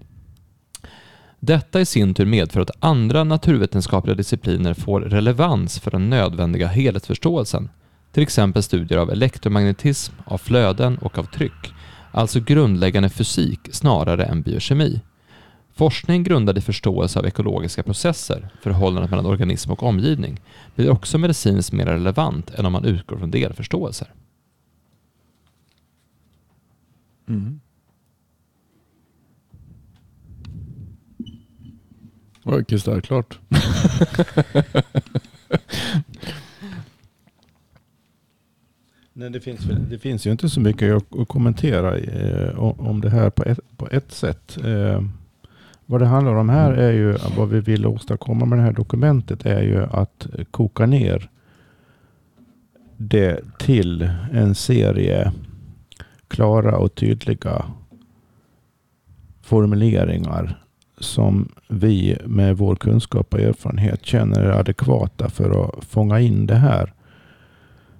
Detta i sin tur medför att andra naturvetenskapliga discipliner får relevans för den nödvändiga helhetsförståelsen, till exempel studier av elektromagnetism, av flöden och av tryck, alltså grundläggande fysik snarare än biokemi. Forskning grundad i förståelse av ekologiska processer, förhållandet mellan organism och omgivning, blir också medicinskt mer relevant än om man utgår från delförståelser. Mm. Det var kristallklart. Nej, det, finns, det finns ju inte så mycket att, kommentera eh, om det här på ett, på ett sätt. Vad det handlar om här är ju, vad vi vill åstadkomma med det här dokumentet är ju att koka ner det till en serie klara och tydliga formuleringar som vi med vår kunskap och erfarenhet känner är adekvata för att fånga in det här.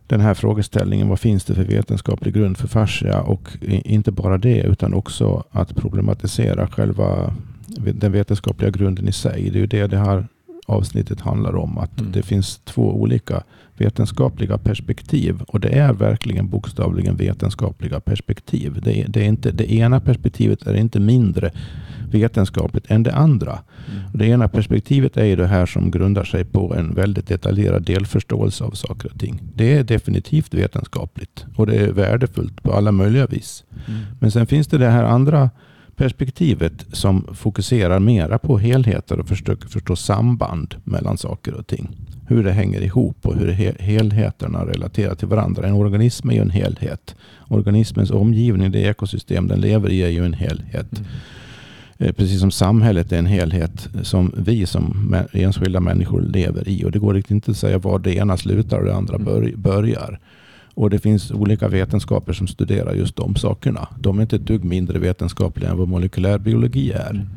Den här frågeställningen, vad finns det för vetenskaplig grund för fascia? Och inte bara det, utan också att problematisera själva den vetenskapliga grunden i sig. Det är ju det det här avsnittet handlar om. Att mm. det finns två olika vetenskapliga perspektiv. Och det är verkligen bokstavligen vetenskapliga perspektiv. Det, är, det, är inte, det ena perspektivet är inte mindre vetenskapligt än det andra. Mm. det ena perspektivet är det här som grundar sig på en väldigt detaljerad delförståelse av saker och ting. Det är definitivt vetenskapligt och det är värdefullt på alla möjliga vis. Mm. Men sen finns det det här andra perspektivet som fokuserar mera på helheter och försöker förstå samband mellan saker och ting. Hur det hänger ihop och hur helheterna relaterar till varandra. En organism är ju en helhet. Organismens omgivning, det ekosystem den lever i, är ju en helhet. Mm. Eh, precis som samhället är en helhet som vi som enskilda människor lever i. Och det går riktigt inte att säga var det ena slutar och det andra mm. börjar. Och det finns olika vetenskaper som studerar just de sakerna. De är inte ett dugg mindre vetenskapliga än vad molekylärbiologi är. Mm.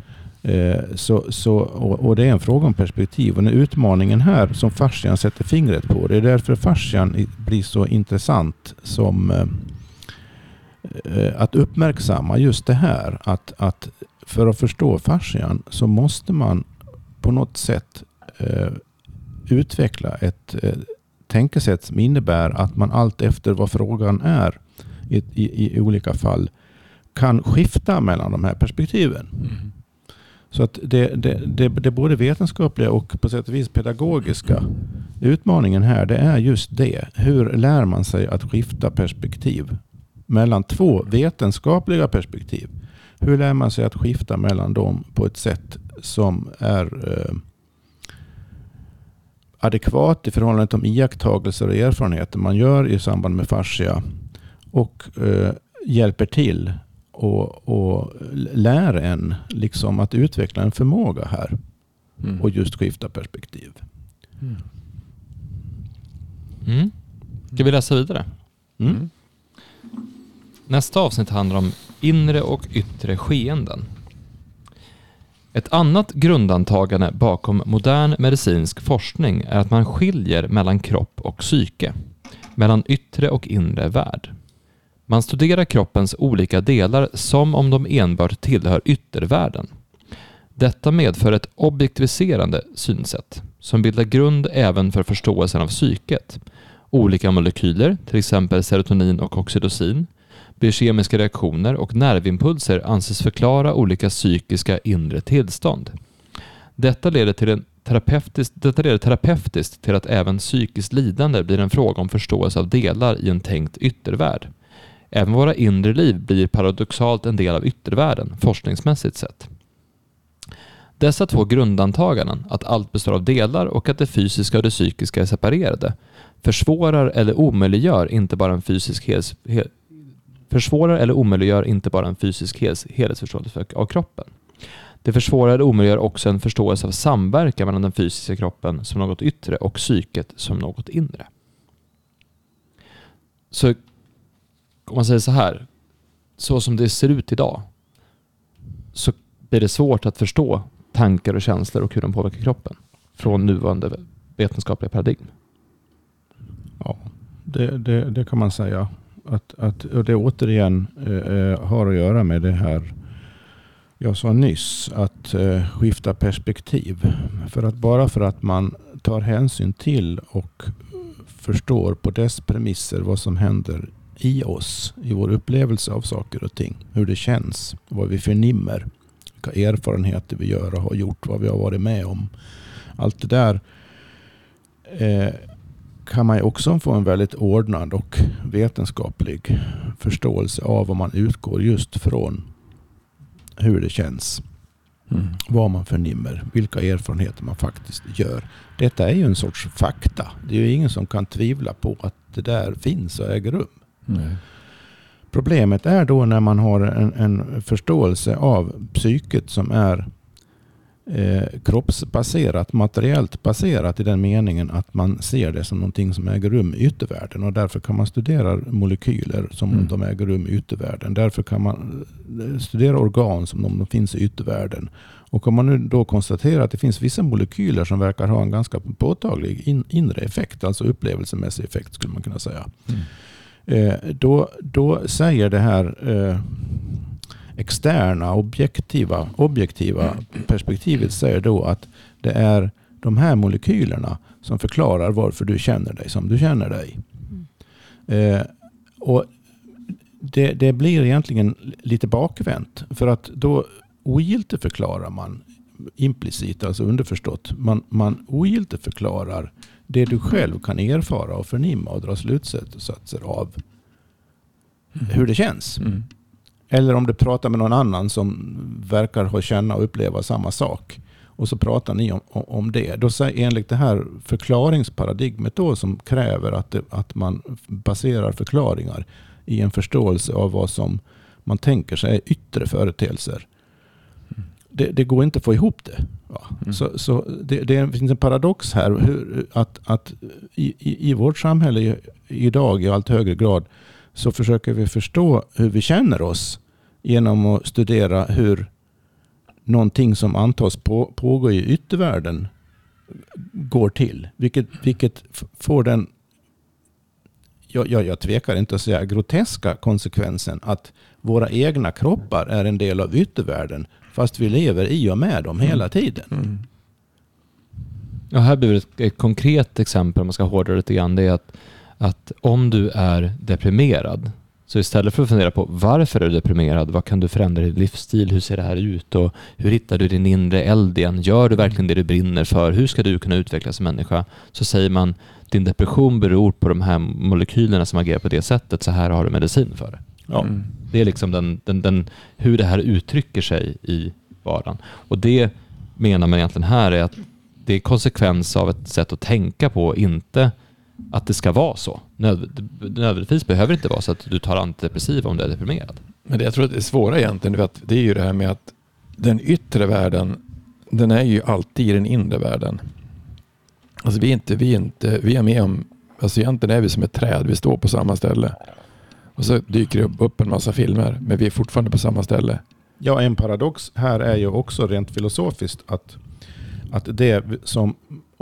Eh, så, så, och, och, det är en fråga om perspektiv. Och den utmaningen här som fascian sätter fingret på. Det är därför fascian blir så intressant som eh, eh, att uppmärksamma just det här. Att, att för att förstå fascian så måste man på något sätt eh, utveckla ett eh, tänkesätt som innebär att man allt efter vad frågan är i, i, i olika fall kan skifta mellan de här perspektiven. Mm. Så att det, det, det, det både vetenskapliga och på sätt och vis pedagogiska utmaningen här, det är just det. Hur lär man sig att skifta perspektiv mellan två vetenskapliga perspektiv? Hur lär man sig att skifta mellan dem på ett sätt som är eh, adekvat i förhållande till de iakttagelser och erfarenheter man gör i samband med fascia och eh, hjälper till och, och lär en liksom att utveckla en förmåga här mm. och just skifta perspektiv. Mm. Mm. Ska vi läsa vidare? Mm. mm. Nästa avsnitt handlar om inre och yttre skeenden. Ett annat grundantagande bakom modern medicinsk forskning är att man skiljer mellan kropp och psyke, mellan yttre och inre värld. Man studerar kroppens olika delar som om de enbart tillhör yttervärlden. Detta medför ett objektiviserande synsätt som bildar grund även för förståelsen av psyket. Olika molekyler, till exempel serotonin och oxytocin, biokemiska reaktioner och nervimpulser anses förklara olika psykiska inre tillstånd. Detta leder till en terapeutiskt, detta leder terapeutiskt till att även psykiskt lidande blir en fråga om förståelse av delar i en tänkt yttervärld. Även våra inre liv blir paradoxalt en del av yttervärlden, forskningsmässigt sett. Dessa två grundantaganden, att allt består av delar och att det fysiska och det psykiska är separerade, försvårar eller omöjliggör inte bara en fysisk hel, försvårar eller omöjliggör inte bara en fysisk helhetsförståelse av kroppen. Det försvårar eller omöjliggör också en förståelse av samverkan mellan den fysiska kroppen som något yttre och psyket som något inre. Så om man säger så här, så som det ser ut idag så blir det svårt att förstå tankar och känslor och hur de påverkar kroppen från nuvarande vetenskapliga paradigm. Ja, det, det, det kan man säga. Att, att, och det återigen eh, eh, har att göra med det här jag sa nyss, att eh, skifta perspektiv. För att bara för att man tar hänsyn till och förstår på dess premisser vad som händer i oss, i vår upplevelse av saker och ting, hur det känns, vad vi förnimmer, vilka erfarenheter vi gör och har gjort, vad vi har varit med om. Allt det där eh, kan man ju också få en väldigt ordnad och vetenskaplig förståelse av om man utgår just från hur det känns. Mm. Vad man förnimmer, vilka erfarenheter man faktiskt gör. Detta är ju en sorts fakta. Det är ju ingen som kan tvivla på att det där finns och äger rum. Mm. Problemet är då när man har en, en förståelse av psyket som är eh, kroppsbaserat, materiellt baserat i den meningen att man ser det som någonting som äger rum i yttervärlden. Och därför kan man studera molekyler som mm. de äger rum i yttervärlden. Därför kan man eh, studera organ som om de finns i yttervärlden. Och om man nu då konstaterar att det finns vissa molekyler som verkar ha en ganska påtaglig in, inre effekt, alltså upplevelsemässig effekt skulle man kunna säga. Mm. Eh, då, då säger det här eh, externa, objektiva, objektiva perspektivet säger då att det är de här molekylerna som förklarar varför du känner dig som du känner dig. Mm. Eh, och det, det, blir egentligen lite bakvänt. För att då ogiltigförklarar man implicit, alltså underförstått, man, man ogiltigförklarar det du själv kan erfara och förnimma och dra slutsatser av mm. hur det känns. Mm. Eller om du pratar med någon annan som verkar ha känna och uppleva samma sak. Och så pratar ni om, om det. Då säger, enligt det här förklaringsparadigmet då som kräver att, det, att man baserar förklaringar i en förståelse av vad som man tänker sig är yttre företeelser. Det, det, går inte att få ihop det. Ja. Mm. Så, så det, det, finns en paradox här. Hur, att, att i, i, i vårt samhälle idag i allt högre grad så försöker vi förstå hur vi känner oss genom att studera hur någonting som antas på, pågå i yttervärlden går till. Vilket, vilket får den, jag, jag, jag tvekar inte att säga, groteska konsekvensen att våra egna kroppar är en del av yttervärlden fast vi lever i och med dem hela mm. tiden. Mm. Ja, här blir ett, ett konkret exempel, om man ska hårdra lite grann, det är att, att om du är deprimerad så istället för att fundera på varför är du deprimerad, vad kan du förändra i din livsstil, hur ser det här ut och hur hittar du din inre eld igen, gör du verkligen det du brinner för, hur ska du kunna utvecklas som människa? Så säger man din depression beror på de här molekylerna som agerar på det sättet, så här har du medicin för det. Ja. Mm. Det är liksom den, den, den, hur det här uttrycker sig i vardagen. Och det menar man egentligen här är att det är konsekvens av ett sätt att tänka på, inte att det ska vara så. Nödvändigtvis behöver det inte vara så att du tar antidepressiva om du är deprimerad. Men det jag tror att det svåra egentligen, att det är ju det här med att den yttre världen, den är ju alltid i den inre världen. Alltså vi är inte, vi är inte, vi är med om, alltså egentligen är vi som ett träd, vi står på samma ställe. Och så dyker det upp en massa filmer, men vi är fortfarande på samma ställe. Ja, en paradox här är ju också rent filosofiskt att, att det som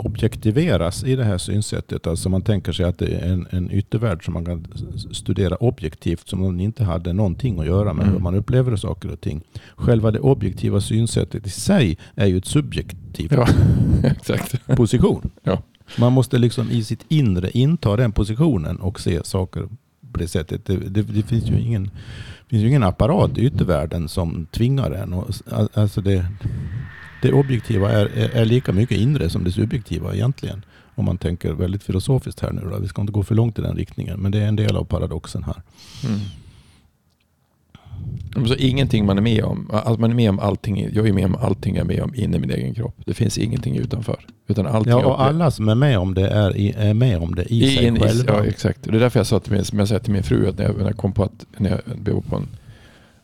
objektiveras i det här synsättet. Alltså man tänker sig att det är en, en yttervärld som man kan studera objektivt som om den inte hade någonting att göra med mm. hur man upplever saker och ting. Själva det objektiva synsättet i sig är ju ett subjektivt ja, position. Ja. Man måste liksom i sitt inre inta den positionen och se saker på det sättet. Det, det, det finns ju ingen finns ju ingen apparat i yttervärlden som tvingar en. Och, alltså det, det objektiva är, är, är, lika mycket inre som det subjektiva egentligen. Om man tänker väldigt filosofiskt här nu. Då. Vi ska inte gå för långt i den riktningen. Men det är en del av paradoxen här. Mm. Så ingenting man är med om, alltså man är med om allting, jag är med om allting jag är med om inne i min egen kropp. Det finns ingenting utanför. Utan allting ja, och alla som är med om det är, i, är med om det i, I sig in, själva. Ja, exakt. Det är därför jag sa till min, som jag säger till min fru, att när jag, när jag kom på att, när jag blev på en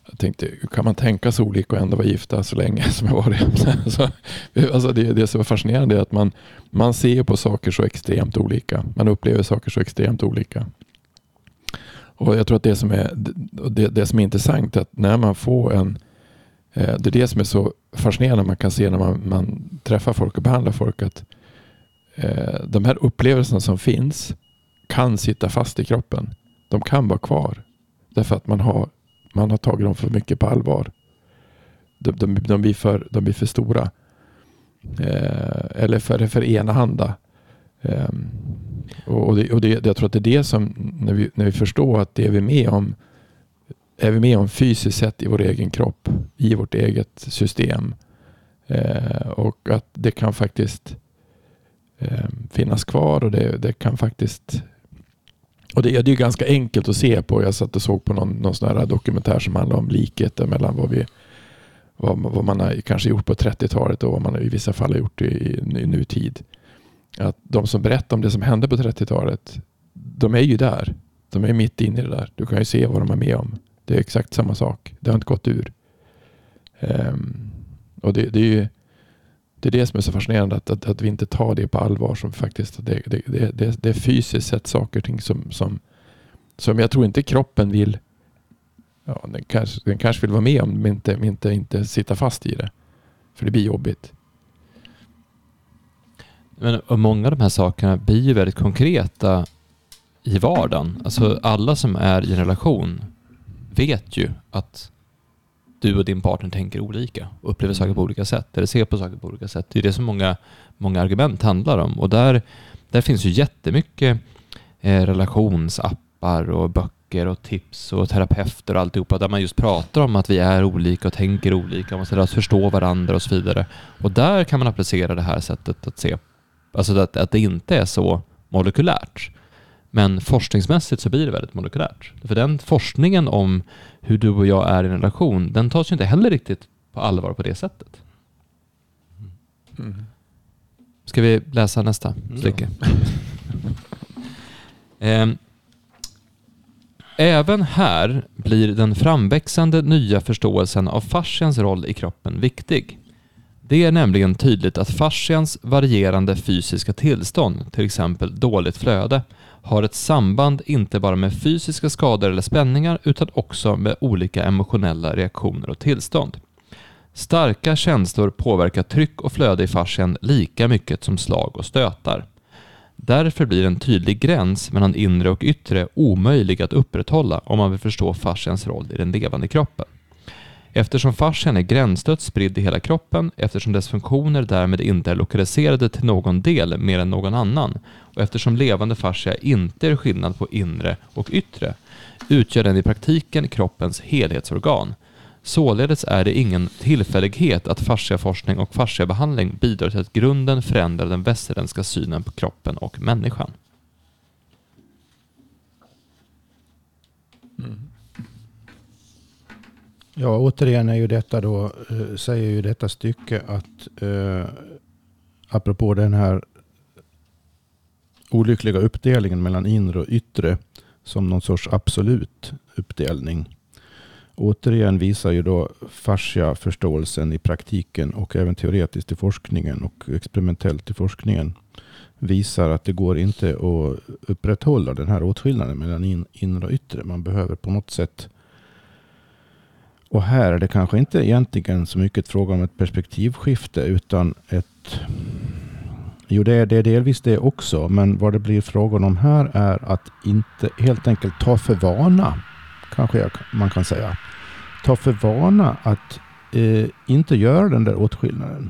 jag tänkte, kan man tänka sig olika och ändå vara gifta så länge som jag varit? så, alltså det, det som är fascinerande är att man, man ser på saker så extremt olika. Man upplever saker så extremt olika. Och jag tror att det som är, det, det som är intressant är att när man får en eh, det är det som är så fascinerande man kan se när man, man träffar folk och behandlar folk. att eh, De här upplevelserna som finns kan sitta fast i kroppen. De kan vara kvar. Därför att man har, man har tagit dem för mycket på allvar. De, de, de, blir, för, de blir för stora. Eh, eller för, för enahanda. Eh, och, det, och det, jag tror att det är det som, när vi, när vi förstår att det är vi med om, är vi med om fysiskt sett i vår egen kropp, i vårt eget system. Eh, och att det kan faktiskt eh, finnas kvar och det, det kan faktiskt och det, det är ganska enkelt att se på. Jag satt och såg på någon, någon sån här dokumentär som handlar om likheter mellan vad, vi, vad, vad man har kanske gjort på 30-talet och vad man i vissa fall har gjort i, i, i nutid att de som berättar om det som hände på 30-talet, de är ju där. De är mitt inne i det där. Du kan ju se vad de är med om. Det är exakt samma sak. Det har inte gått ur. Um, och det, det, är ju det är det som är så fascinerande, att, att, att vi inte tar det på allvar. som faktiskt Det, det, det, det är fysiskt sett saker och ting som, som, som jag tror inte kroppen vill Ja, den, kanske, den kanske vill vara med om, men inte, inte, inte sitta fast i det. För det blir jobbigt. Men många av de här sakerna blir ju väldigt konkreta i vardagen. Alltså alla som är i en relation vet ju att du och din partner tänker olika och upplever saker på olika sätt eller ser på saker på olika sätt. Det är det som många, många argument handlar om och där, där finns ju jättemycket eh, relationsappar och böcker och tips och terapeuter och alltihopa där man just pratar om att vi är olika och tänker olika, man måste lära oss förstå varandra och så vidare. Och där kan man applicera det här sättet att se Alltså att, att det inte är så molekylärt. Men forskningsmässigt så blir det väldigt molekylärt. För den forskningen om hur du och jag är i en relation, den tas ju inte heller riktigt på allvar på det sättet. Mm. Ska vi läsa nästa stycke? eh, Även här blir den framväxande nya förståelsen av fascians roll i kroppen viktig. Det är nämligen tydligt att fascians varierande fysiska tillstånd, till exempel dåligt flöde, har ett samband inte bara med fysiska skador eller spänningar utan också med olika emotionella reaktioner och tillstånd. Starka känslor påverkar tryck och flöde i fascian lika mycket som slag och stötar. Därför blir en tydlig gräns mellan inre och yttre omöjlig att upprätthålla om man vill förstå fascians roll i den levande kroppen. Eftersom fascian är gränslöst spridd i hela kroppen, eftersom dess funktioner därmed inte är lokaliserade till någon del mer än någon annan och eftersom levande fascia inte är skillnad på inre och yttre, utgör den i praktiken kroppens helhetsorgan. Således är det ingen tillfällighet att fasciaforskning och fasciabehandling bidrar till att grunden förändrar den västerländska synen på kroppen och människan. Ja, återigen är ju detta då, eh, säger ju detta stycke att eh, apropå den här olyckliga uppdelningen mellan inre och yttre som någon sorts absolut uppdelning. Återigen visar ju då fascia förståelsen i praktiken och även teoretiskt i forskningen och experimentellt i forskningen visar att det går inte att upprätthålla den här åtskillnaden mellan in, inre och yttre. Man behöver på något sätt och här är det kanske inte egentligen så mycket fråga om ett perspektivskifte utan ett... Jo, det är, det är delvis det också, men vad det blir frågan om här är att inte helt enkelt ta för vana, kanske jag, man kan säga, ta för vana att eh, inte göra den där åtskillnaden.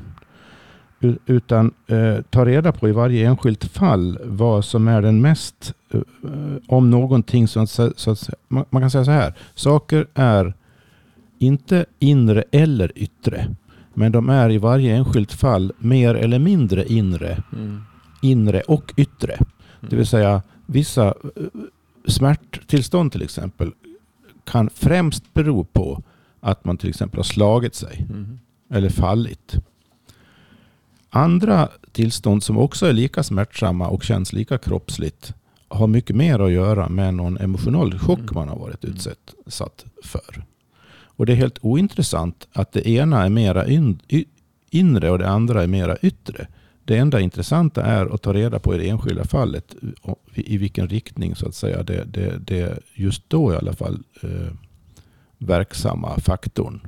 Utan eh, ta reda på i varje enskilt fall vad som är den mest, eh, om någonting, så att, så att, man, kan säga så här, saker är inte inre eller yttre. Men de är i varje enskilt fall mer eller mindre inre, Mm. inre och yttre. Det vill säga vissa eh, smärttillstånd till exempel kan främst bero på att man till exempel har slagit sig Mm. eller fallit. Andra tillstånd som också är lika smärtsamma och känns lika kroppsligt har mycket mer att göra med någon emotionell chock Mm. man har varit utsatt för. Och det är helt ointressant att det ena är mera in, inre och det andra är mera yttre. Det enda intressanta är att ta reda på i det enskilda fallet i vilken riktning så att säga det, det, det just då i alla fall eh, verksamma faktorn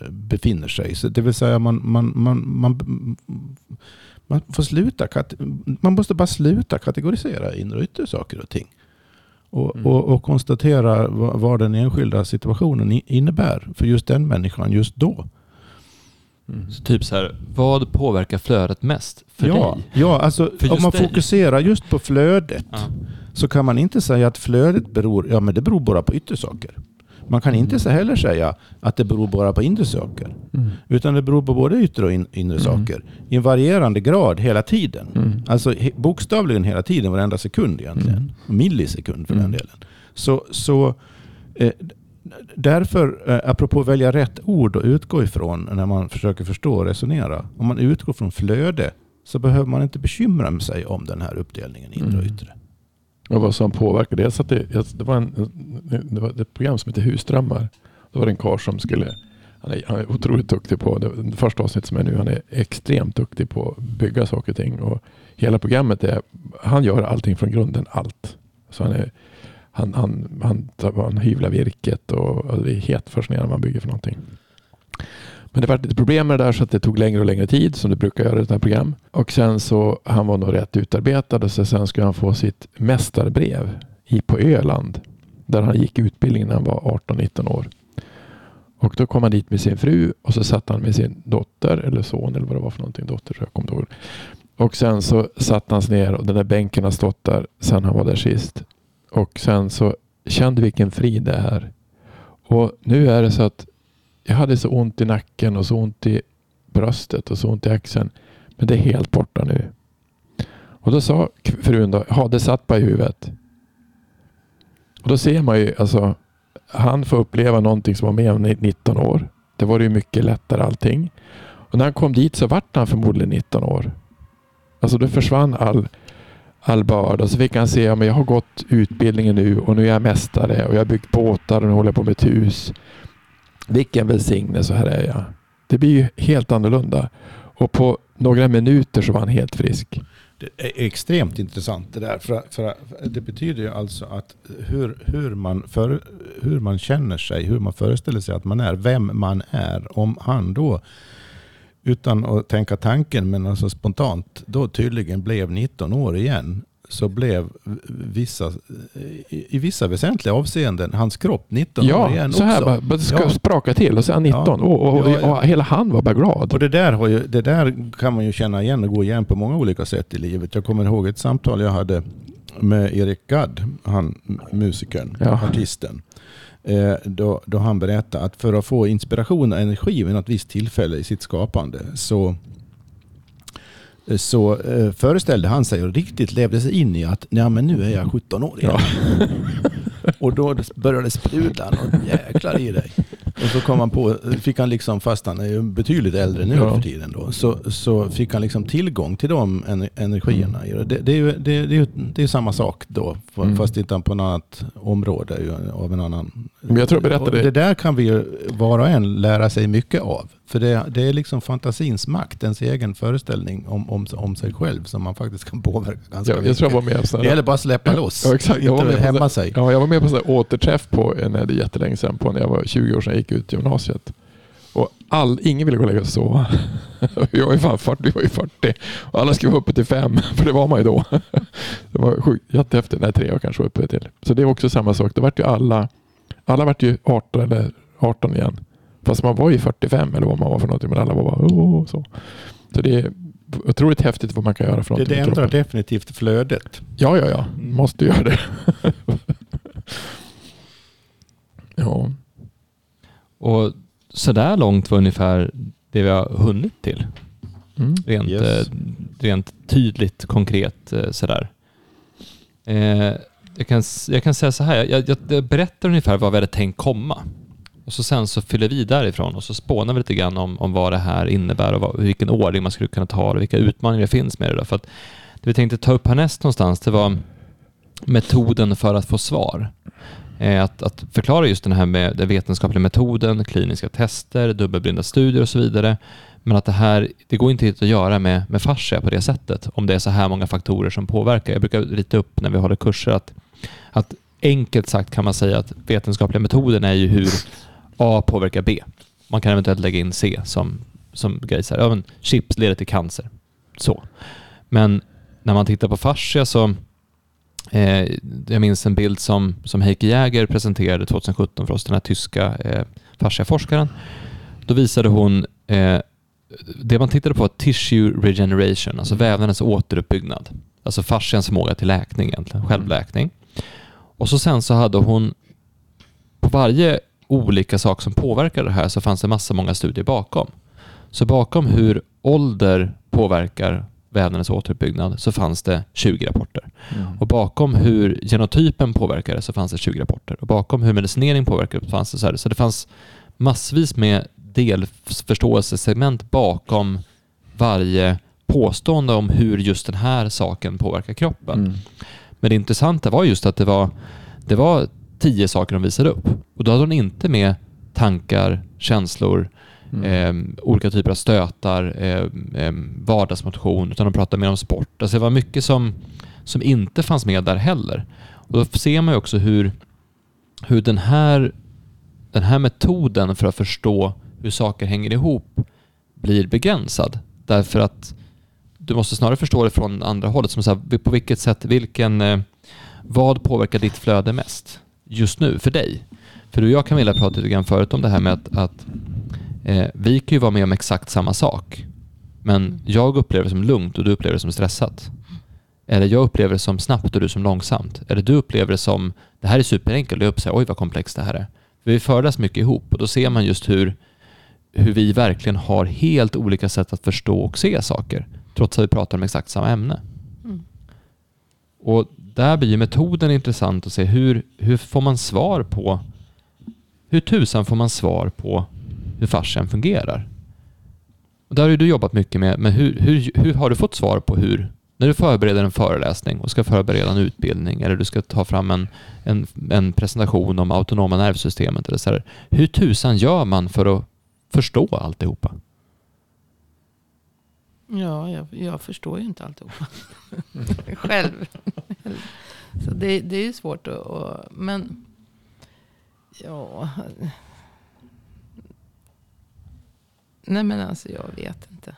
eh, befinner sig. Så det vill säga man, man, man, man, man, får sluta, man måste bara sluta kategorisera inre och yttre saker och ting. Och, Mm. och, och konstatera vad, vad den enskilda situationen innebär för just den människan just då. Mm. Så typ så här, vad påverkar flödet mest för ja, dig? ja, alltså För om man dig. fokuserar just på flödet Ja. så kan man inte säga att flödet beror, ja men det beror bara på yttre saker. Man kan inte så heller säga att det beror bara på inre saker. Mm. Utan det beror på både yttre och in, inre Mm. saker. I en varierande grad hela tiden. Mm. Alltså he, bokstavligen hela tiden, varenda sekund egentligen. Mm. Millisekund för Mm. den delen. Så, så eh, därför, eh, apropå välja rätt ord att utgå ifrån när man försöker förstå och resonera. Om man utgår från flöde så behöver man inte bekymra sig om den här uppdelningen inre och Mm. yttre. Men vad som påverkar det. Så det, jag- det, var en, det var ett program som heter Husdrömmar. Då var det en karl som skulle, han är, han är otroligt duktig på, det, det första avsnittet som är nu, han är extremt duktig på att bygga saker och ting. Och hela programmet är, han gör allting från grunden, allt. Så han, är, han, han, han, han hyvlar virket och, och det är helt fascinerande vad han bygger för någonting. Men det var lite problem med det där så att det tog längre och längre tid som det brukar göra i sådana här program. Och sen så, han var nog rätt utarbetad och så sen skulle han få sitt mästarbrev i, på Öland. Där han gick utbildningen när han var 18-19 år. Och då kom han dit med sin fru och så satt han med sin dotter eller son eller vad det var för någonting. Dotter jag kommer ihåg. Och sen så satt han ner och den där bänken har stått där sen han var där sist. Och sen så kände vilken frid det är. Och nu är det så att jag hade så ont i nacken och så ont i bröstet och så ont i axeln. Men det är helt borta nu. Och då sa frun då, ja det satt bara i huvudet. Och då ser man ju, alltså, han får uppleva någonting som var med om i 19 år. Det var ju mycket lättare allting. Och när han kom dit så vart han förmodligen 19 år. Alltså då försvann all, all börda. Så fick han se, ja men jag har gått utbildningen nu och nu är jag mästare och jag har byggt båtar och nu håller jag på med ett hus. Vilken välsignelse, här är jag. Det blir ju helt annorlunda. Och på några minuter så var han helt frisk. Det är extremt intressant det där. För, för det betyder ju alltså att hur, hur, man för, hur man känner sig, hur man föreställer sig att man är, vem man är. Om han då, utan att tänka tanken, men alltså spontant, då tydligen blev 19 år igen, så blev vissa, i, i vissa väsentliga avseenden, hans kropp 19 år Ja, igen så här också. bara, ska Ja. spraka till och så är han 19 Ja. och, och, ja. och hela han var bara glad. Och det där, har ju, det där kan man ju känna igen och gå igen på många olika sätt i livet. Jag kommer ihåg ett samtal jag hade med Erik Gadd, han musikern, Ja. artisten. Eh, då, då han berättade att för att få inspiration och energi vid något visst tillfälle i sitt skapande så, så eh, föreställde han sig och riktigt levde sig in i att ja, men nu är jag 17 år igen. Och då började det sprudla något jäklar i dig. Och så kom han på, fick han liksom, fast han är ju betydligt äldre nu Ja. för tiden då, så, så fick han liksom tillgång till de ener- energierna. i det. Det, är ju det, det är, det är samma sak då, Mm. fast inte på något annat område av en annan. Men jag tror jag berättade- det där kan vi ju var och en lära sig mycket av. För det, det är liksom fantasins makt, ens egen föreställning om, om, om sig själv som man faktiskt kan påverka ganska Jag, jag mycket. tror jag var med på det gäller bara att släppa loss, Ja, exakt. Jag var inte med på hämma sig. Ja, jag var med på här återträff på, eh, nej, det är jättelänge sedan, på när jag var 20 år sedan jag gick ut gymnasiet. Och all, ingen ville gå och lägga sig och sova. Jag var ju fan 40, jag var ju 40. Och alla skulle vara uppe till fem, för det var man ju då. Det var sjukt, jättehäftigt. Nej, tre år kanske var uppe till. Så det är också samma sak. Det vart ju alla, alla vart ju 18 eller 18 igen. Fast man var ju 45 eller vad man var för någonting, men alla var bara oh, så. Så det är otroligt häftigt vad man kan göra för Det, någonting det med ändrar definitivt flödet. Ja, ja, ja. Mm. Måste göra det. ja. Och så där långt var ungefär det vi har hunnit till. Mm. Rent, Yes. eh, rent tydligt, konkret eh, sådär. Eh, jag, kan, jag kan säga så här, jag, jag, jag berättar ungefär vad vi hade tänkt komma. Och så sen så fyller vi därifrån och så spånar vi lite grann om, om vad det här innebär och vad, vilken ordning man skulle kunna ta det och vilka utmaningar det finns med det. Då. För att det vi tänkte ta upp härnäst någonstans, det var metoden för att få svar. Eh, Att, att förklara just den här med den vetenskapliga metoden, kliniska tester, dubbelblinda studier och så vidare. Men att det här, det går inte att göra med, med fascia på det sättet om det är så här många faktorer som påverkar. Jag brukar rita upp när vi håller kurser att, att enkelt sagt kan man säga att vetenskapliga metoden är ju hur A påverkar B. Man kan eventuellt lägga in C som, som grej. Så här, ja, men chips leder till cancer. Så. Men när man tittar på fascia så Eh, jag minns en bild som, som Heike Jäger presenterade 2017 för oss, den här tyska eh, fasciaforskaren. Då visade hon eh, det man tittade på var tissue regeneration, alltså vävnadens återuppbyggnad. Alltså fascians förmåga till läkning egentligen, självläkning. Och så sen så hade hon på varje olika sak som påverkar det här så fanns det massa många studier bakom. Så bakom hur ålder påverkar vävnadens återuppbyggnad så fanns det 20 rapporter. Mm. Och bakom hur genotypen påverkar det så fanns det 20 rapporter. Och bakom hur medicinering påverkar det fanns det så här. Så det fanns massvis med delförståelsesegment bakom varje påstående om hur just den här saken påverkar kroppen. Mm. Men det intressanta var just att det var, det var tio saker de visade upp. Och då hade de inte med tankar, känslor, Mm. eh, olika typer av stötar, eh, eh, vardagsmotion, utan de pratade mer om sport. Alltså det var mycket som, som inte fanns med där heller. Och då ser man ju också hur, hur den, här, den här metoden för att förstå hur saker hänger ihop blir begränsad. Därför att du måste snarare förstå det från andra hållet. Som så här, på vilket sätt, vilken, eh, vad påverkar ditt flöde mest just nu för dig? För du och jag kan vilja prata lite grann förut om det här med att, att eh, vi kan ju vara med om exakt samma sak. Men jag upplever det som lugnt och du upplever det som stressat. Eller jag upplever det som snabbt och du som långsamt. Eller du upplever det som, det här är superenkelt och jag upplever, oj vad komplext det här är. För vi föreläser mycket ihop och då ser man just hur, hur vi verkligen har helt olika sätt att förstå och se saker. Trots att vi pratar om exakt samma ämne. Mm. Och där blir ju metoden intressant att se hur, hur får man svar på hur tusan får man svar på hur fascian fungerar? Och där har ju du jobbat mycket med, men hur, hur, hur har du fått svar på hur, när du förbereder en föreläsning och ska förbereda en utbildning eller du ska ta fram en, en, en presentation om autonoma nervsystemet eller så här, hur tusan gör man för att förstå alltihopa? Ja, jag, jag förstår ju inte alltihopa. Själv. Så det, det är ju svårt att... Och, men... Ja... Nej men alltså jag vet inte.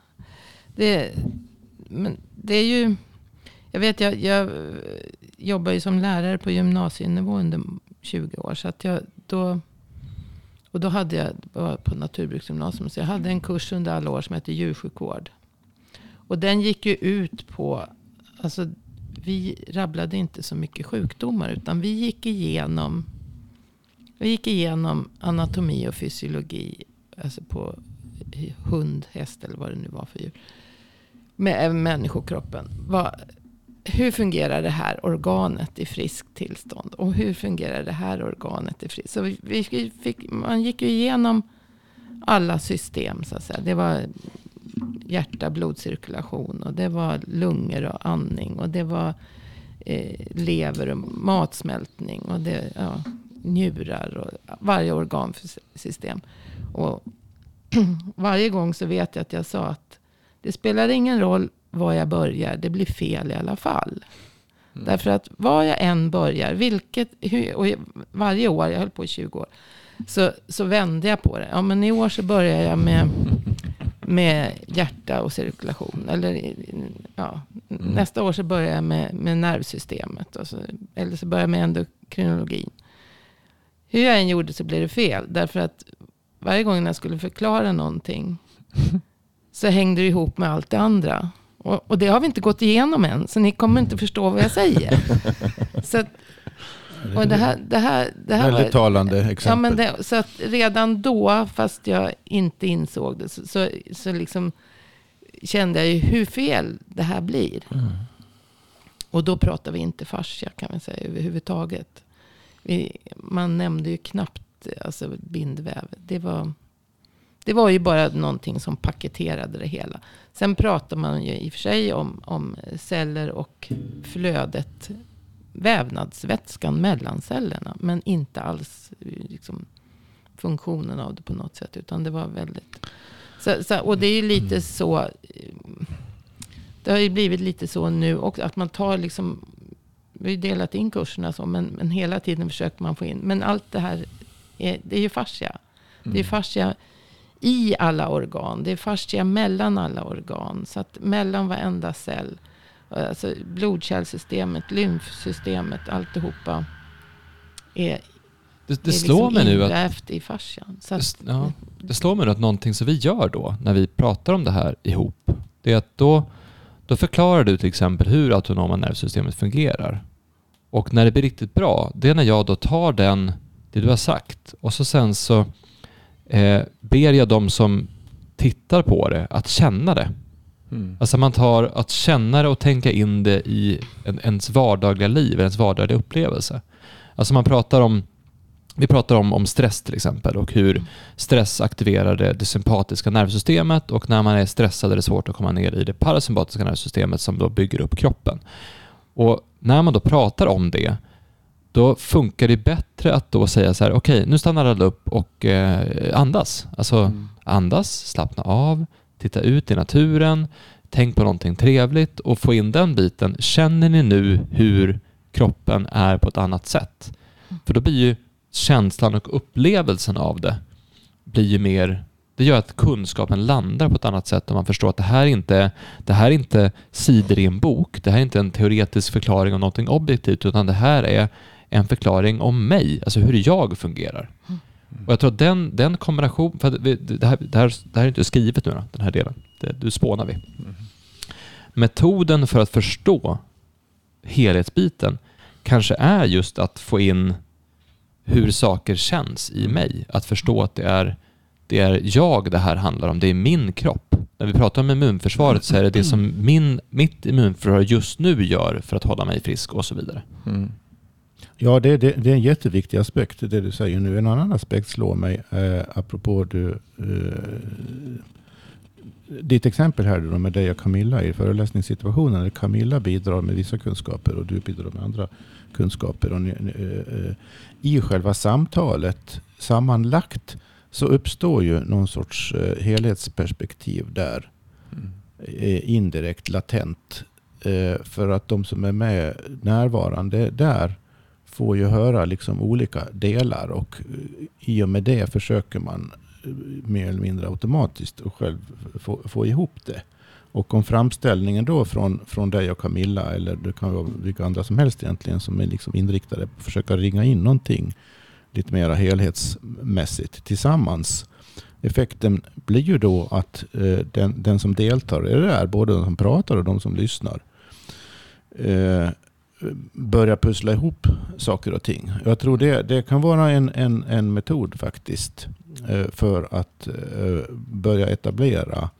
Det, men det är ju... Jag vet, jag, jag jobbar ju som lärare på gymnasienivå under 20 år. Så att jag då... Och då hade jag, var på naturbruksgymnasium, så jag hade en kurs under alla år som hette djursjukvård. Och den gick ju ut på, alltså vi rabblade inte så mycket sjukdomar, utan vi gick igenom, vi gick igenom anatomi och fysiologi, alltså på hund, häst eller vad det nu var för djur. Med människokroppen. Vad, hur fungerar det här organet i friskt tillstånd? Och hur fungerar det här organet i friskt? Så vi, vi fick, man gick ju igenom alla system så att säga. Det var hjärta, blodcirkulation och det var lungor och andning och det var eh, lever och matsmältning och det, ja, njurar och varje organsystem. Och varje gång så vet jag att jag sa att det spelar ingen roll var jag börjar, det blir fel i alla fall. Mm. Därför att var jag än börjar, vilket, och varje år, jag höll på i 20 år, så, så vände jag på det. Ja, men i år så börjar jag med, med hjärta och cirkulation. Eller ja, Mm. nästa år så börjar jag med, med nervsystemet. Så, eller så börjar jag med endokrinologin. Hur jag än gjorde så blev det fel. Därför att varje gång jag skulle förklara någonting så hängde det ihop med allt det andra. Och, och det har vi inte gått igenom än, så ni kommer inte förstå vad jag säger. så att, Och det här, det här, det här Väldigt var, talande Ja, exempel. men det, så att redan då, fast jag inte insåg det, så, så, så liksom kände jag ju hur fel det här blir. Mm. Och då pratar vi inte fascia kan man säga överhuvudtaget. Vi, man nämnde ju knappt alltså, bindväv. Det var, det var ju bara någonting som paketerade det hela. Sen pratar man ju i och för sig om, om celler och flödet, vävnadsvätskan mellan cellerna. Men inte alls eh, liksom, funktionen av det på något sätt. Utan det var väldigt... Så, så, och det är ju lite så... eh, Det har ju blivit lite så nu också. Att man tar liksom... Vi har ju delat in kurserna så. Men, men hela tiden försöker man få in. Men allt det här. Är, det är ju fascia. Det är fascia i alla organ. Det är fascia mellan alla organ. Så att mellan varenda cell. Alltså blodkärlsystemet, lymfsystemet, alltihopa. Är, Det, det är slår liksom mig nu att i fascian. Att, Det, ja, det slår mig nu att någonting som vi gör då, när vi pratar om det här ihop, det är att då, då förklarar du till exempel hur autonoma nervsystemet fungerar. Och när det blir riktigt bra, det är när jag då tar den, det du har sagt, och så sen så eh, ber jag de som tittar på det att känna det. Mm. Alltså man tar att känna det och tänka in det i en, ens vardagliga liv, ens vardagliga upplevelse. Alltså man pratar om, vi pratar om, om stress till exempel och hur stress aktiverar det, det sympatiska nervsystemet och när man är stressad är det svårt att komma ner i det parasympatiska nervsystemet som då bygger upp kroppen. Och när man då pratar om det, då funkar det bättre att då säga så här, okej, nu stannar alla upp och eh, andas. Alltså Mm. andas, slappna av, titta ut i naturen, tänk på någonting trevligt och få in den biten. Känner ni nu hur kroppen är på ett annat sätt? För då blir ju känslan och upplevelsen av det blir ju mer det gör att kunskapen landar på ett annat sätt och man förstår att det här, är inte, det här är inte sidor i en bok. Det här är inte en teoretisk förklaring om någonting objektivt utan det här är en förklaring om mig, alltså hur jag fungerar. Mm. Och jag tror att den, den kombination, för vi, det, här, det, här, det här är inte skrivet nu då, den här delen. Det, nu spånar vi. Mm. Metoden för att förstå helhetsbiten kanske är just att få in hur saker känns i mig. Att förstå att det är, det är jag det här handlar om. Det är min kropp. När vi pratar om immunförsvaret så är det det som min, mitt immunförsvar just nu gör för att hålla mig frisk och så vidare. Mm. Ja, det, det, det är en jätteviktig aspekt det du säger nu. En annan aspekt slår mig eh, apropå du, eh, ditt exempel här då med dig och Camilla i föreläsningssituationen. Där Camilla bidrar med vissa kunskaper och du bidrar med andra kunskaper. Och ni, ni, eh, eh, I själva samtalet sammanlagt så uppstår ju någon sorts eh, helhetsperspektiv där. Mm. eh, indirekt latent. Eh, för att de som är med närvarande där får ju höra liksom olika delar och eh, i och med det försöker man eh, mer eller mindre automatiskt och själv få, få ihop det. Och om framställningen då från, från dig och Camilla eller det kan vara vilka andra som helst egentligen som är liksom inriktade på att försöka ringa in någonting lite mer helhetsmässigt tillsammans. Effekten blir ju då att eh, den, den som deltar i det där, både de som pratar och de som lyssnar, eh, börja pussla ihop saker och ting. Jag tror det, det kan vara en, en, en metod faktiskt eh, för att eh, börja etablera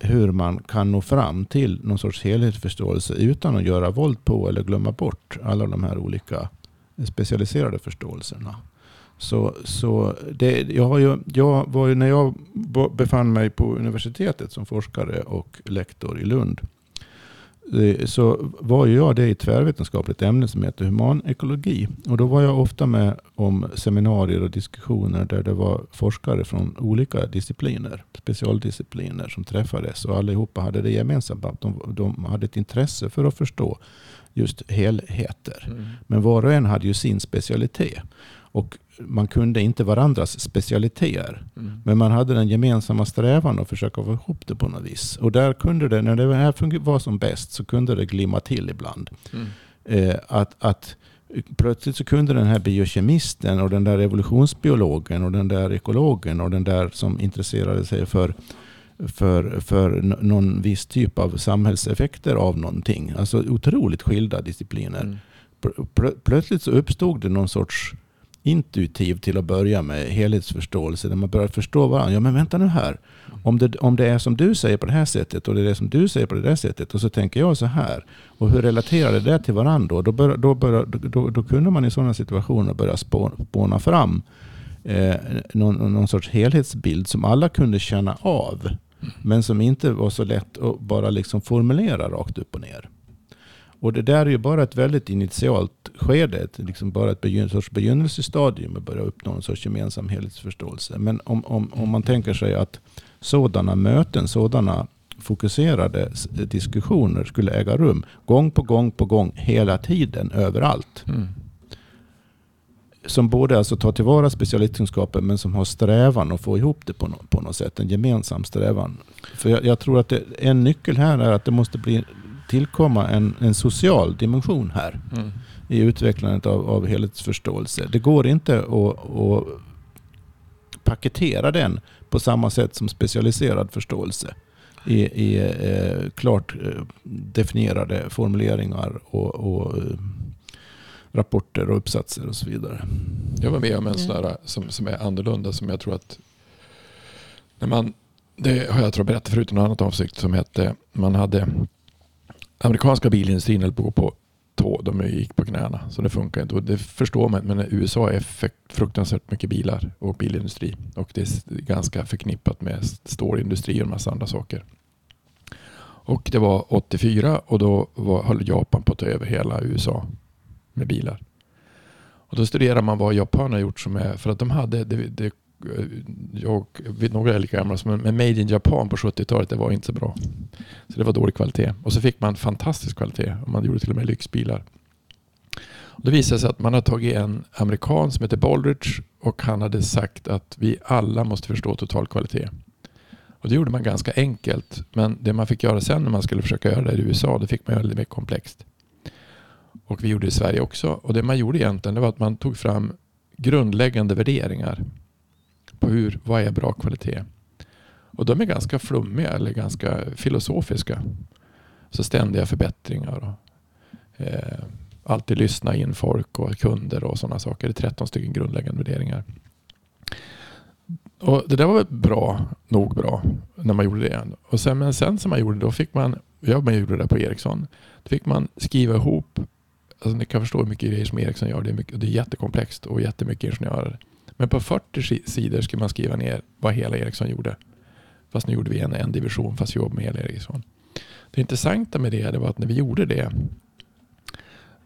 hur man kan nå fram till någon sorts helhetsförståelse utan att göra våld på eller glömma bort alla de här olika specialiserade förståelserna. Så, så det, jag, har ju, jag var ju, när jag befann mig på universitetet som forskare och lektor i Lund så var ju jag det i ett tvärvetenskapligt ämne som heter humanekologi. Och då var jag ofta med om seminarier och diskussioner där det var forskare från olika discipliner, specialdiscipliner som träffades och allihopa hade det gemensamt att de, de hade ett intresse för att förstå just helheter. Mm. Men var och en hade ju sin specialitet. Och man kunde inte varandras specialiteter. Mm. Men man hade den gemensamma strävan att försöka få ihop det på något vis. Och där kunde det, när det här var som bäst, så kunde det glimma till ibland. Mm. Eh, att, att plötsligt så kunde den här biokemisten och den där evolutionsbiologen och den där ekologen och den där som intresserade sig för för, för någon viss typ av samhällseffekter av någonting. Alltså otroligt skilda discipliner. Mm. pl- plötsligt så uppstod det någon sorts intuitiv till att börja med helhetsförståelse. Där man börjar förstå varandra. Ja men vänta nu här. Om det, om det är som du säger på det här sättet och det är det som du säger på det där sättet och så tänker jag så här. Och hur relaterar det där till varandra? Då, då, bör, då, bör, då, då kunde man i sådana situationer börja spåna fram eh, någon, någon sorts helhetsbild som alla kunde känna av. Men som inte var så lätt att bara liksom formulera rakt upp och ner. Och det där är ju bara ett väldigt initialt skede, ett, liksom bara ett begyn sorts begynnelsestadium att börja uppnå en sorts gemensam helhetsförståelse. Men om, om, om man tänker sig att sådana möten, sådana fokuserade diskussioner skulle äga rum gång på gång på gång, hela tiden, överallt. Mm. Som både alltså tar tillvara specialistkunskapen men som har strävan att få ihop det på, no på något sätt. En gemensam strävan. För jag, jag tror att det, en nyckel här är att det måste bli tillkomma en, en social dimension här. Mm. I utvecklandet av, av helhetsförståelse. Det går inte att, att paketera den på samma sätt som specialiserad förståelse. I, i eh, klart eh, definierade formuleringar och, och eh, rapporter och uppsatser och så vidare. Jag var med om en sån där som, som är annorlunda som jag tror att när man, det har jag tror berättat förut i något annat avsikt som hette, man hade amerikanska bilindustrin höll på att gå på tå. De gick på knäna. Så det funkar inte. Och det förstår man. Men USA är fruktansvärt mycket bilar och bilindustri. Och det är ganska förknippat med stålindustri och en massa andra saker. Och det var 84 och då var, höll Japan på att ta över hela USA med bilar. Och då studerar man vad japanerna gjort som är, för att de hade, det, det, jag vet några är lika gamla, men Made in Japan på 70-talet, det var inte så bra. Så det var dålig kvalitet. Och så fick man fantastisk kvalitet och man gjorde till och med lyxbilar. Och det visade sig att man har tagit en amerikan som heter Baldrige och han hade sagt att vi alla måste förstå total kvalitet. Och det gjorde man ganska enkelt. Men det man fick göra sen när man skulle försöka göra det i USA, det fick man göra lite mer komplext. Och vi gjorde det i Sverige också. Och det man gjorde egentligen det var att man tog fram grundläggande värderingar på hur, vad är bra kvalitet. Och de är ganska flummiga eller ganska filosofiska. Så ständiga förbättringar. Och, eh, alltid lyssna in folk och kunder och sådana saker. Det är 13 stycken grundläggande värderingar. Och det där var väl bra, nog bra, när man gjorde det. Och sen, men sen som man gjorde då fick man, ja man gjorde det på Ericsson, då fick man skriva ihop, alltså ni kan förstå hur mycket grejer som Ericsson gör, det är, mycket, det är jättekomplext och jättemycket ingenjörer. Men på 40 sidor skulle man skriva ner vad hela Ericsson gjorde. Fast nu gjorde vi en, en division fast vi jobbade med hela Ericsson. Det intressanta med det, det var att när vi gjorde det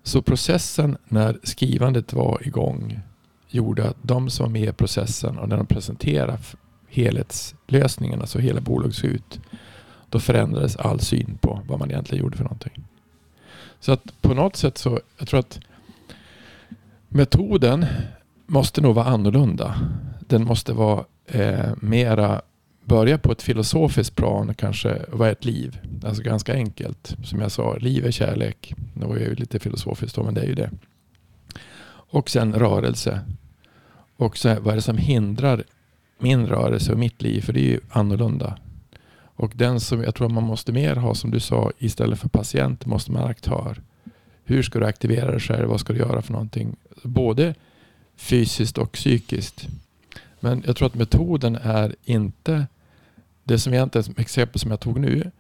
så processen när skrivandet var igång gjorde att de som var med i processen och när de presenterade helhetslösningen, alltså hela bolaget såg ut, då förändrades all syn på vad man egentligen gjorde för någonting. Så att på något sätt så, jag tror att metoden måste nog vara annorlunda. Den måste vara eh, mera börja på ett filosofiskt plan kanske. Vad är ett liv? Alltså ganska enkelt. Som jag sa, liv är kärlek. Det var ju lite filosofiskt då, men det är ju det. Och sen rörelse. Och så, vad är det som hindrar min rörelse och mitt liv? För det är ju annorlunda. Och den som jag tror man måste mer ha, som du sa, istället för patient måste man ha aktör. Hur ska du aktivera dig själv? Vad ska du göra för någonting? Både fysiskt och psykiskt. Men jag tror att metoden är inte det som egentligen, exempel som jag tog nu.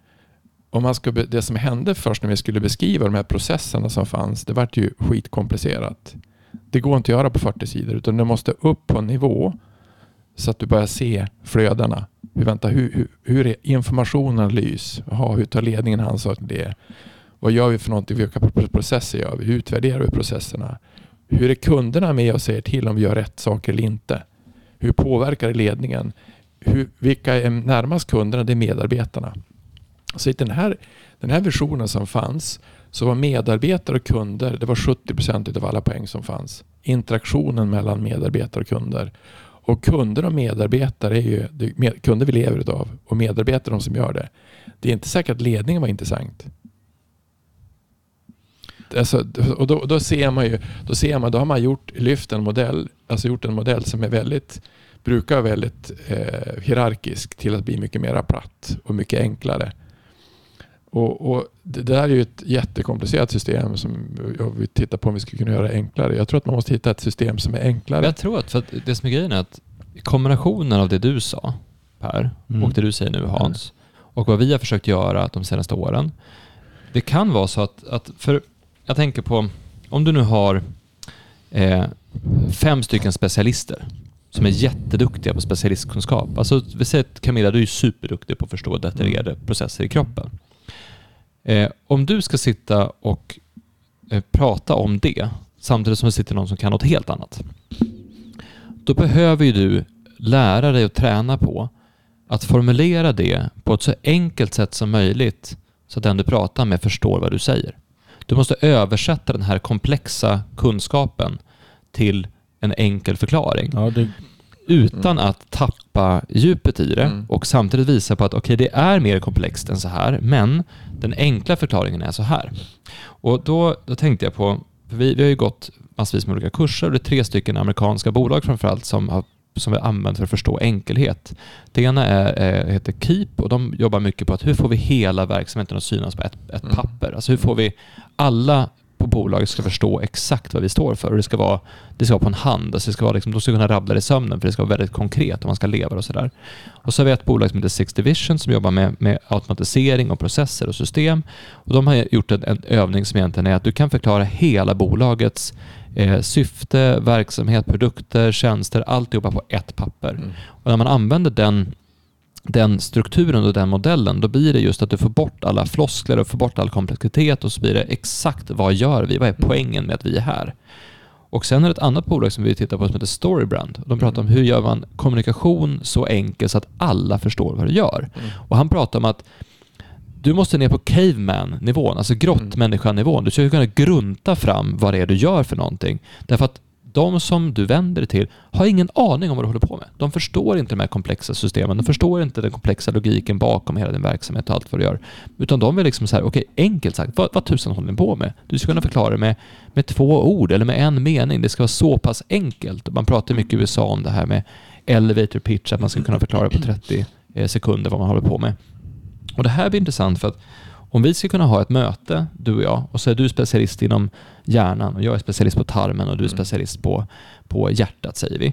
Om man ska, det som hände först när vi skulle beskriva de här processerna som fanns, det vart ju skitkomplicerat. Det går inte att göra på 40 sidor utan det måste upp på en nivå så att du börjar se flödena. Vi väntar, hur, hur, hur är informationanalys? Aha, hur tar ledningen ansvar för det? Vad gör vi för någonting? Vilka processer gör vi? Hur utvärderar vi processerna? Hur är kunderna med och säger till om vi gör rätt saker eller inte? Hur påverkar det ledningen? Hur, vilka är närmast kunderna? Det är medarbetarna. Så i den här, den här versionen som fanns så var medarbetare och kunder, det var 70 procent av alla poäng som fanns. Interaktionen mellan medarbetare och kunder. Och kunder och medarbetare är ju, det, kunder vi lever av och medarbetare är de som gör det. Det är inte säkert att ledningen var intressant alltså, och då, då, ser man ju, då ser man, då har man gjort, lyft en modell, alltså gjort en modell som är väldigt, brukar vara väldigt eh, hierarkisk till att bli mycket mer platt och mycket enklare. Och, och det där är ju ett jättekomplicerat system som jag vill titta på om vi skulle kunna göra enklare. Jag tror att man måste hitta ett system som är enklare. Jag tror att, för att det som är grejen är att kombinationen av det du sa, Per, Mm. och det du säger nu Hans, och vad vi har försökt göra de senaste åren. Det kan vara så att, att för jag tänker på, om du nu har eh, fem stycken specialister som är jätteduktiga på specialistkunskap. Alltså, vi säger att Camilla, du är superduktig på att förstå detaljerade processer i kroppen. Eh, om du ska sitta och eh, prata om det samtidigt som det sitter någon som kan något helt annat. Då behöver ju du lära dig att träna på att formulera det på ett så enkelt sätt som möjligt så att den du pratar med förstår vad du säger. Du måste översätta den här komplexa kunskapen till en enkel förklaring Ja, det, utan att tappa djupet i det Mm. och samtidigt visa på att okej, det är mer komplext än så här, men den enkla förklaringen är så här. Och då, då tänkte jag på, vi, vi har ju gått massvis med olika kurser och det är tre stycken amerikanska bolag framförallt som har som vi använt för att förstå enkelhet. Det ena är, eh, heter Keep och de jobbar mycket på att hur får vi hela verksamheten att synas på ett, ett Mm. papper? Alltså hur får vi alla på bolaget ska förstå exakt vad vi står för och det ska vara, det ska vara på en hand. Alltså det ska vara liksom, de ska kunna rabbla det i sömnen för det ska vara väldigt konkret om man ska leva och sådär. Och så har vi ett bolag som heter Six Division som jobbar med, med automatisering och processer och system. Och de har gjort en, en övning som egentligen är att du kan förklara hela bolagets eh, syfte, verksamhet, produkter, tjänster, alltihopa på ett papper. Mm. Och när man använder den, den strukturen och den modellen, då blir det just att du får bort alla floskler och får bort all komplexitet och så blir det exakt vad gör vi? Vad är poängen med att vi är här? Och sen är det ett annat bolag som vi tittar på som heter Storybrand. De pratar om hur gör man kommunikation så enkel så att alla förstår vad du gör. Mm. Och han pratar om att du måste ner på caveman-nivån, alltså grottmänniskan-nivån. Du ska kunna grunta fram vad det är du gör för någonting. Därför att de som du vänder dig till har ingen aning om vad du håller på med. De förstår inte de här komplexa systemen. De förstår inte den komplexa logiken bakom hela din verksamhet och allt vad du gör. Utan de vill liksom så här, okej, enkelt sagt, vad, vad tusan håller ni på med? Du ska kunna förklara det med, med två ord eller med en mening. Det ska vara så pass enkelt. Man pratar mycket i USA om det här med elevator pitch, att man ska kunna förklara på 30 eh, sekunder vad man håller på med. Och det här blir intressant för att om vi ska kunna ha ett möte, du och jag, och så är du specialist inom hjärnan och jag är specialist på tarmen och du är Mm. specialist på, på hjärtat, säger vi.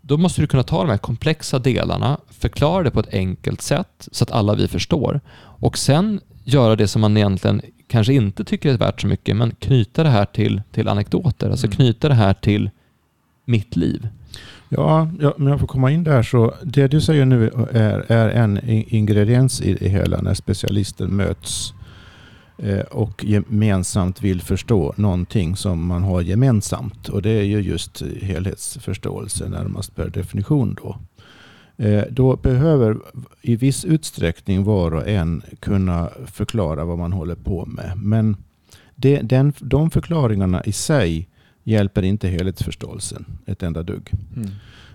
Då måste du kunna ta de här komplexa delarna, förklara det på ett enkelt sätt så att alla vi förstår och sen göra det som man egentligen kanske inte tycker är värt så mycket, men knyta det här till, till anekdoter, alltså Mm. knyta det här till mitt liv ja, ja, men jag får komma in där så det du säger nu är, är en ingrediens i det hela när specialister möts eh, och gemensamt vill förstå någonting som man har gemensamt. Och det är ju just helhetsförståelse närmast per definition då. Eh, Då behöver i viss utsträckning var och en kunna förklara vad man håller på med. Men det, den, de förklaringarna i sig hjälper inte helhetsförståelsen ett enda dugg. Mm.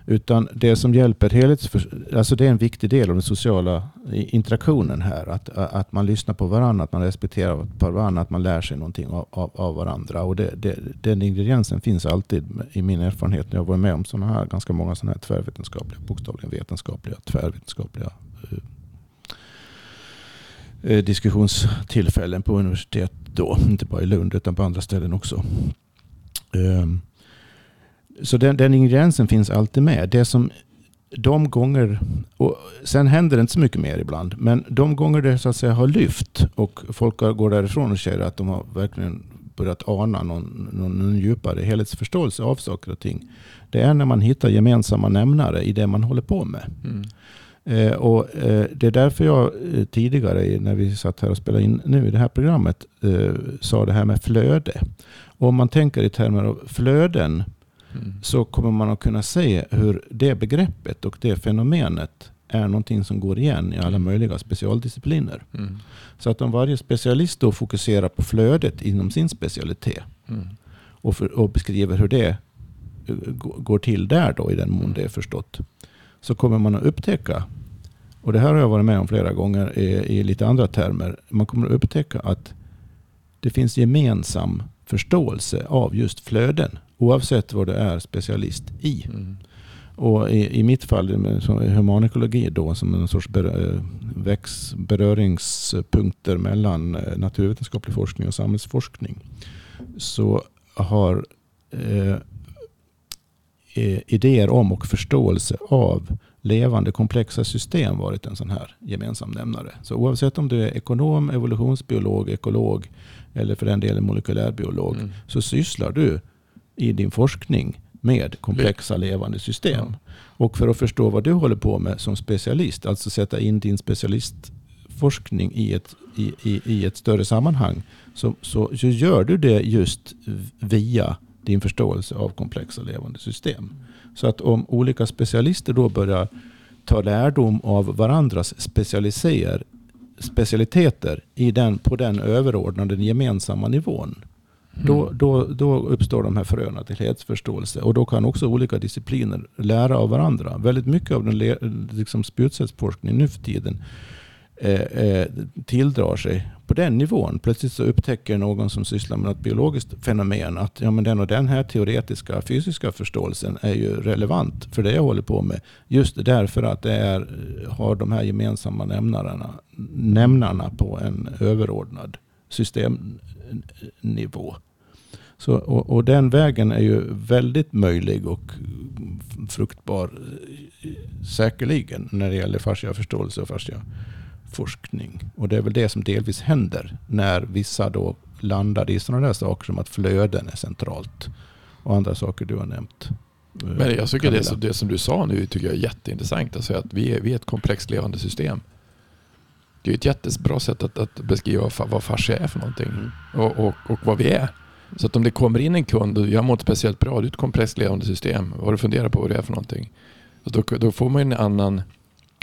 Utan det som hjälper helhetsför, alltså det är en viktig del av den sociala interaktionen här. Att, att man lyssnar på varandra, att man respekterar på varandra, att man lär sig någonting av, av, av varandra. Och det, det, den ingrediensen finns alltid i min erfarenhet när jag var med om såna här, ganska många sådana här tvärvetenskapliga, bokstavligen vetenskapliga, tvärvetenskapliga eh, eh, diskussionstillfällen på universitet då. Inte bara i Lund utan på andra ställen också. Ehm, så den, den ingrediensen finns alltid med. Det som de gånger, och sen händer det inte så mycket mer ibland, men de gånger det så att säga har lyft och folk går därifrån och säger att de har verkligen börjat ana någon, någon, någon djupare helhetsförståelse av saker och ting. Det är när man hittar gemensamma nämnare i det man håller på med. Mm. Eh, och eh, Det är därför jag eh, tidigare, när vi satt här och spelade in nu i det här programmet, eh, sa det här med flöde. Och om man tänker i termer av flöden Mm. så kommer man att kunna se hur det begreppet och det fenomenet är någonting som går igen i alla Mm. möjliga specialdiscipliner. Mm. Så att om varje specialist då fokuserar på flödet inom sin specialitet Mm. och, för, och beskriver hur det eh, gå- går till där då i den mån Mm. det är förstått. Så kommer man att upptäcka, och det här har jag varit med om flera gånger i, i lite andra termer, man kommer att upptäcka att det finns gemensam förståelse av just flöden oavsett vad du är specialist i. Mm. Och i, i mitt fall, humanekologi då, som en sorts ber, eh, väx, beröringspunkter mellan eh, naturvetenskaplig forskning och samhällsforskning, så har eh, idéer om och förståelse av levande komplexa system varit en sån här gemensam nämnare. Så oavsett om du är ekonom, evolutionsbiolog, ekolog eller för den delen molekylärbiolog mm. så sysslar du i din forskning med komplexa levande system. Ja. Och för att förstå vad du håller på med som specialist, alltså sätta in din specialistforskning i ett, i, i, i ett större sammanhang, så, så, så gör du det just via din förståelse av komplexa levande system. Så att om olika specialister då börjar ta lärdom av varandras specialiser, specialiteter i den, på den överordnade gemensamma nivån. Mm. Då, då, då uppstår de här fröna till helhetsförståelse. Och då kan också olika discipliner lära av varandra. Väldigt mycket av den liksom spjutspetsforskningen nu för tiden Eh, eh, tilldrar sig på den nivån. Plötsligt så upptäcker någon som sysslar med något biologiskt fenomen att ja, men den och den här teoretiska fysiska förståelsen är ju relevant för det jag håller på med. Just därför att det är, har de här gemensamma nämnarna, nämnarna på en överordnad systemnivå. Så, och, och, den vägen är ju väldigt möjlig och fruktbar eh, säkerligen när det gäller fascia förståelse och fascia forskning. Och det är väl det som delvis händer när vissa då landar i sådana där saker som att flöden är centralt. Och andra saker du har nämnt. Eh, Men jag tycker det, det, som du sa nu tycker jag är jätteintressant. Alltså att vi är, vi är ett komplext levande system. Det är ett jättebra sätt att, att beskriva vad fascia är för någonting. Mm. Och, och, och vad vi är. Så att om det kommer in en kund och jag mår inte speciellt bra, du är ett komplext levande system. Vad du funderar på vad det är för någonting. Då, då får man en annan,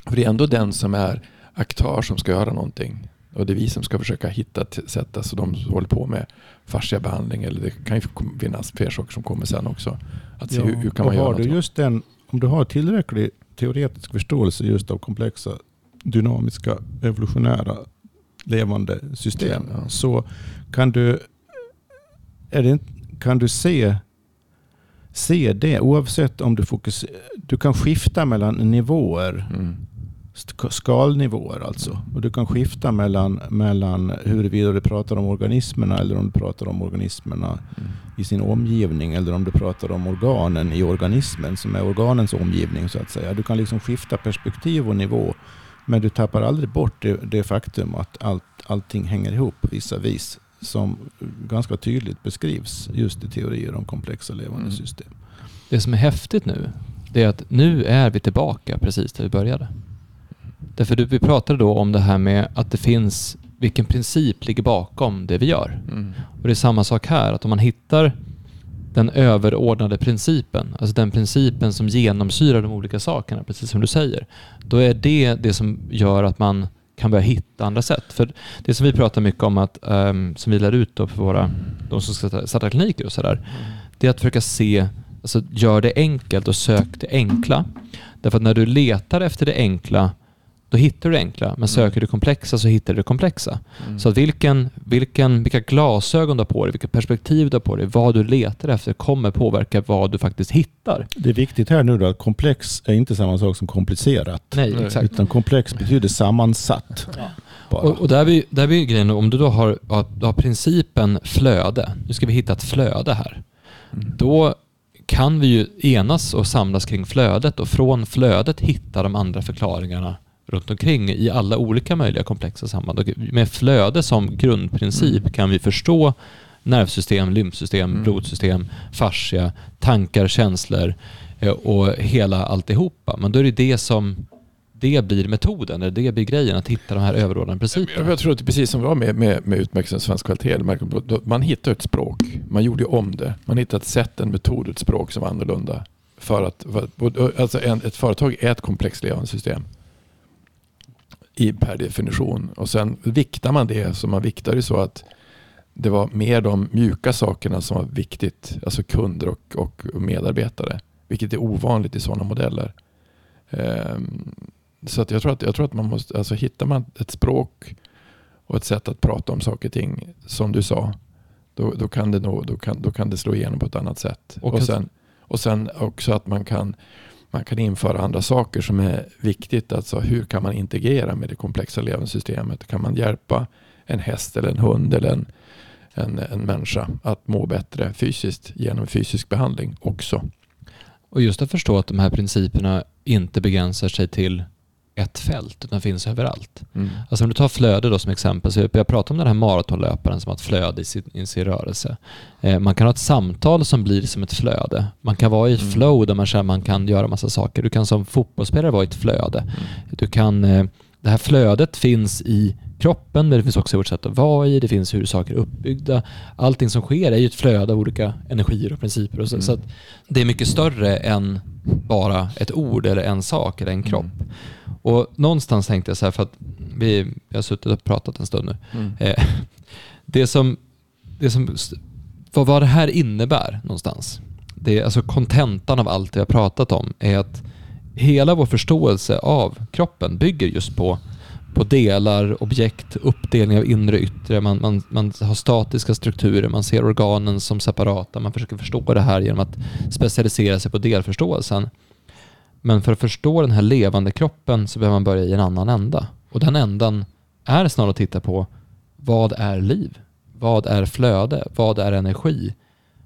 för det är ändå den som är aktör som ska göra någonting. Och det är vi som ska försöka hitta sätt, alltså de som håller på med fasciabehandling eller det kan ju finnas fler saker som kommer sen också. Att se ja, hur, hur kan man göra du just den, Om du har tillräcklig teoretisk förståelse just av komplexa dynamiska evolutionära levande system ja. så kan du, är det, kan du se, se det oavsett om du fokuserar. Du kan skifta mellan nivåer. Mm skalnivåer alltså. Och du kan skifta mellan, mellan huruvida du pratar om organismerna eller om du pratar om organismerna mm. i sin omgivning eller om du pratar om organen i organismen som är organens omgivning så att säga. Du kan liksom skifta perspektiv och nivå men du tappar aldrig bort det, det faktum att allt, allting hänger ihop på vissa vis som ganska tydligt beskrivs just i teorier om komplexa levande mm. system. Det som är häftigt nu, det är att nu är vi tillbaka precis där vi började. Därför du, vi pratade då om det här med att det finns, vilken princip ligger bakom det vi gör. Mm. Och det är samma sak här, att om man hittar den överordnade principen, alltså den principen som genomsyrar de olika sakerna, precis som du säger, då är det det som gör att man kan börja hitta andra sätt. För det som vi pratar mycket om, att, um, som vi lär ut då för våra, de som ska starta kliniker och sådär, det är att försöka se, alltså gör det enkelt och sök det enkla. Därför att när du letar efter det enkla då hittar du det enkla. Men mm. söker du komplexa så hittar du det komplexa. Mm. Så att vilken, vilken, vilka glasögon du har på dig, vilka perspektiv du har på dig, vad du letar efter kommer påverka vad du faktiskt hittar. Det är viktigt här nu då att komplex är inte samma sak som komplicerat. Nej, exakt. Utan komplex betyder sammansatt. Ja. Och, och, där, blir, där blir grejen, om du då har, har principen flöde, nu ska vi hitta ett flöde här. Mm. Då kan vi ju enas och samlas kring flödet och från flödet hitta de andra förklaringarna runt omkring i alla olika möjliga komplexa samband. Och med flöde som grundprincip mm. kan vi förstå nervsystem, lymfsystem, mm. blodsystem, fascia, tankar, känslor eh, och hela alltihopa. Men då är det det som det blir metoden, eller det blir grejen, att hitta de här överordnade principerna. Jag tror att det är precis som det var med, med, med utmärkelsen svensk kvalitet, man hittar ett språk, man gjorde om det, man hittade ett sätt, en metod, ett språk som var annorlunda. För att, alltså en, ett företag är ett komplext levande system i, per definition. Och sen viktar man det, så man viktar det så att det var mer de mjuka sakerna som var viktigt, alltså kunder och, och medarbetare. Vilket är ovanligt i sådana modeller. Um, så att jag, tror att, jag tror att man måste, alltså hittar man ett språk och ett sätt att prata om saker och ting, som du sa, då, då, kan, det nog, då, kan, då kan det slå igenom på ett annat sätt. Och, och, sen, och sen också att man kan man kan införa andra saker som är viktigt. Alltså hur kan man integrera med det komplexa levnadssystemet? Kan man hjälpa en häst eller en hund eller en, en, en människa att må bättre fysiskt genom fysisk behandling också? Och just att förstå att de här principerna inte begränsar sig till ett fält utan finns överallt. Mm. Alltså om du tar flöde då som exempel, så jag pratar om den här maratonlöparen som har ett flöde i sin, i sin rörelse. Eh, man kan ha ett samtal som blir som ett flöde. Man kan vara i ett Mm. flow där man känner att man kan göra massa saker. Du kan som fotbollsspelare vara i ett flöde. Du kan, eh, det här flödet finns i kroppen, men det finns också i vårt sätt att vara i, det finns hur saker är uppbyggda. Allting som sker är ju ett flöde av olika energier och principer. Och så, Mm. så det är mycket större än bara ett ord eller en sak eller en kropp. Och någonstans tänkte jag så här, för att vi, vi har suttit och pratat en stund nu. Mm. Eh, det som, det som, vad, vad det här innebär någonstans, det är alltså kontentan av allt vi har pratat om, är att hela vår förståelse av kroppen bygger just på, på delar, objekt, uppdelning av inre och yttre. Man, man, man har statiska strukturer, man ser organen som separata, man försöker förstå det här genom att specialisera sig på delförståelsen. Men för att förstå den här levande kroppen så behöver man börja i en annan ända. Och den ändan är snarare att titta på vad är liv? Vad är flöde? Vad är energi?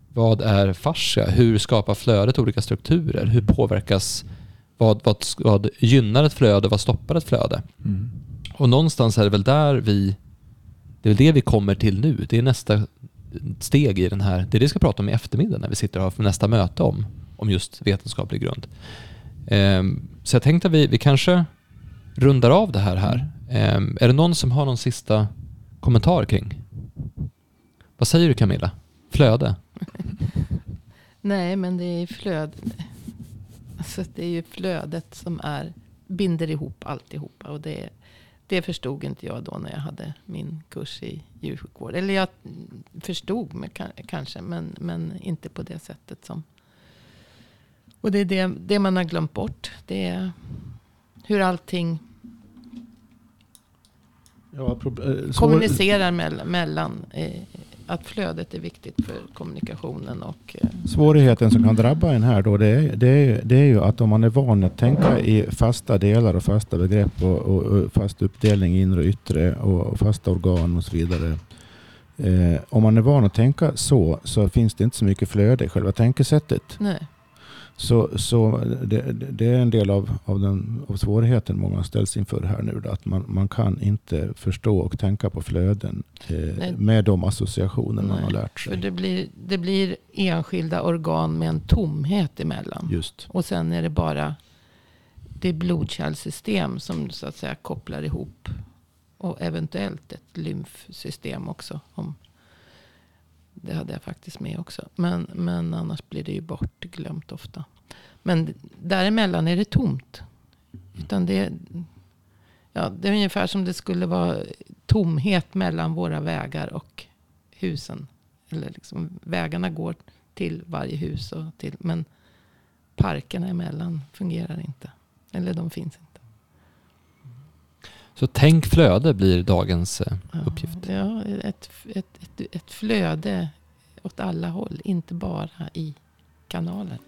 Vad är fascia? Hur skapar flödet olika strukturer? Hur påverkas, vad, vad, vad gynnar ett flöde? Vad stoppar ett flöde? Mm. Och någonstans är det väl där vi, det är det vi kommer till nu. Det är nästa steg i den här, det är det vi ska prata om i eftermiddag när vi sitter och har nästa möte om, om just vetenskaplig grund. Ehm, så jag tänkte att vi, vi kanske rundar av det här här. Ehm, är det någon som har någon sista kommentar kring? Vad säger du Camilla? Flöde? Nej, men det är flöd. Alltså, det är ju flödet som är, binder ihop alltihopa. Och det, det förstod inte jag då när jag hade min kurs i djursjukvård. Eller jag förstod mig kanske, men, men inte på det sättet som... Och det är det, det man har glömt bort. Det är hur allting Ja, eh, kommunicerar mellan, mellan eh, att flödet är viktigt för kommunikationen och eh, Svårigheten som kan drabba en här då, det är, det, är, det är ju att om man är van att tänka i fasta delar och fasta begrepp och, och, och fast uppdelning inre och yttre och, och fasta organ och så vidare. Eh, om man är van att tänka så, så finns det inte så mycket flöde i själva tänkesättet. nej. Så, så det, det- är en del av, av, den, av svårigheten många ställs inför här nu. Att man, man kan inte förstå och tänka på flöden eh, med de associationer man Nej, har lärt För sig. det blir, det blir enskilda organ med en tomhet emellan. Just. Och sen är det bara det blodkärlsystem som så att säga kopplar ihop. Och eventuellt ett lymfsystem också. Om, det hade jag faktiskt med också. Men, men annars blir det ju bortglömt ofta. Men däremellan är det tomt. Utan det, ja, det är ungefär som det skulle vara tomhet mellan våra vägar och husen. Eller liksom, vägarna går till varje hus. Och till, men parkerna emellan fungerar inte. Eller de finns inte. Så tänk flöde blir dagens eh, uppgift. Ja, ett, ett, ett, ett flöde åt alla håll. Inte bara i kanaler.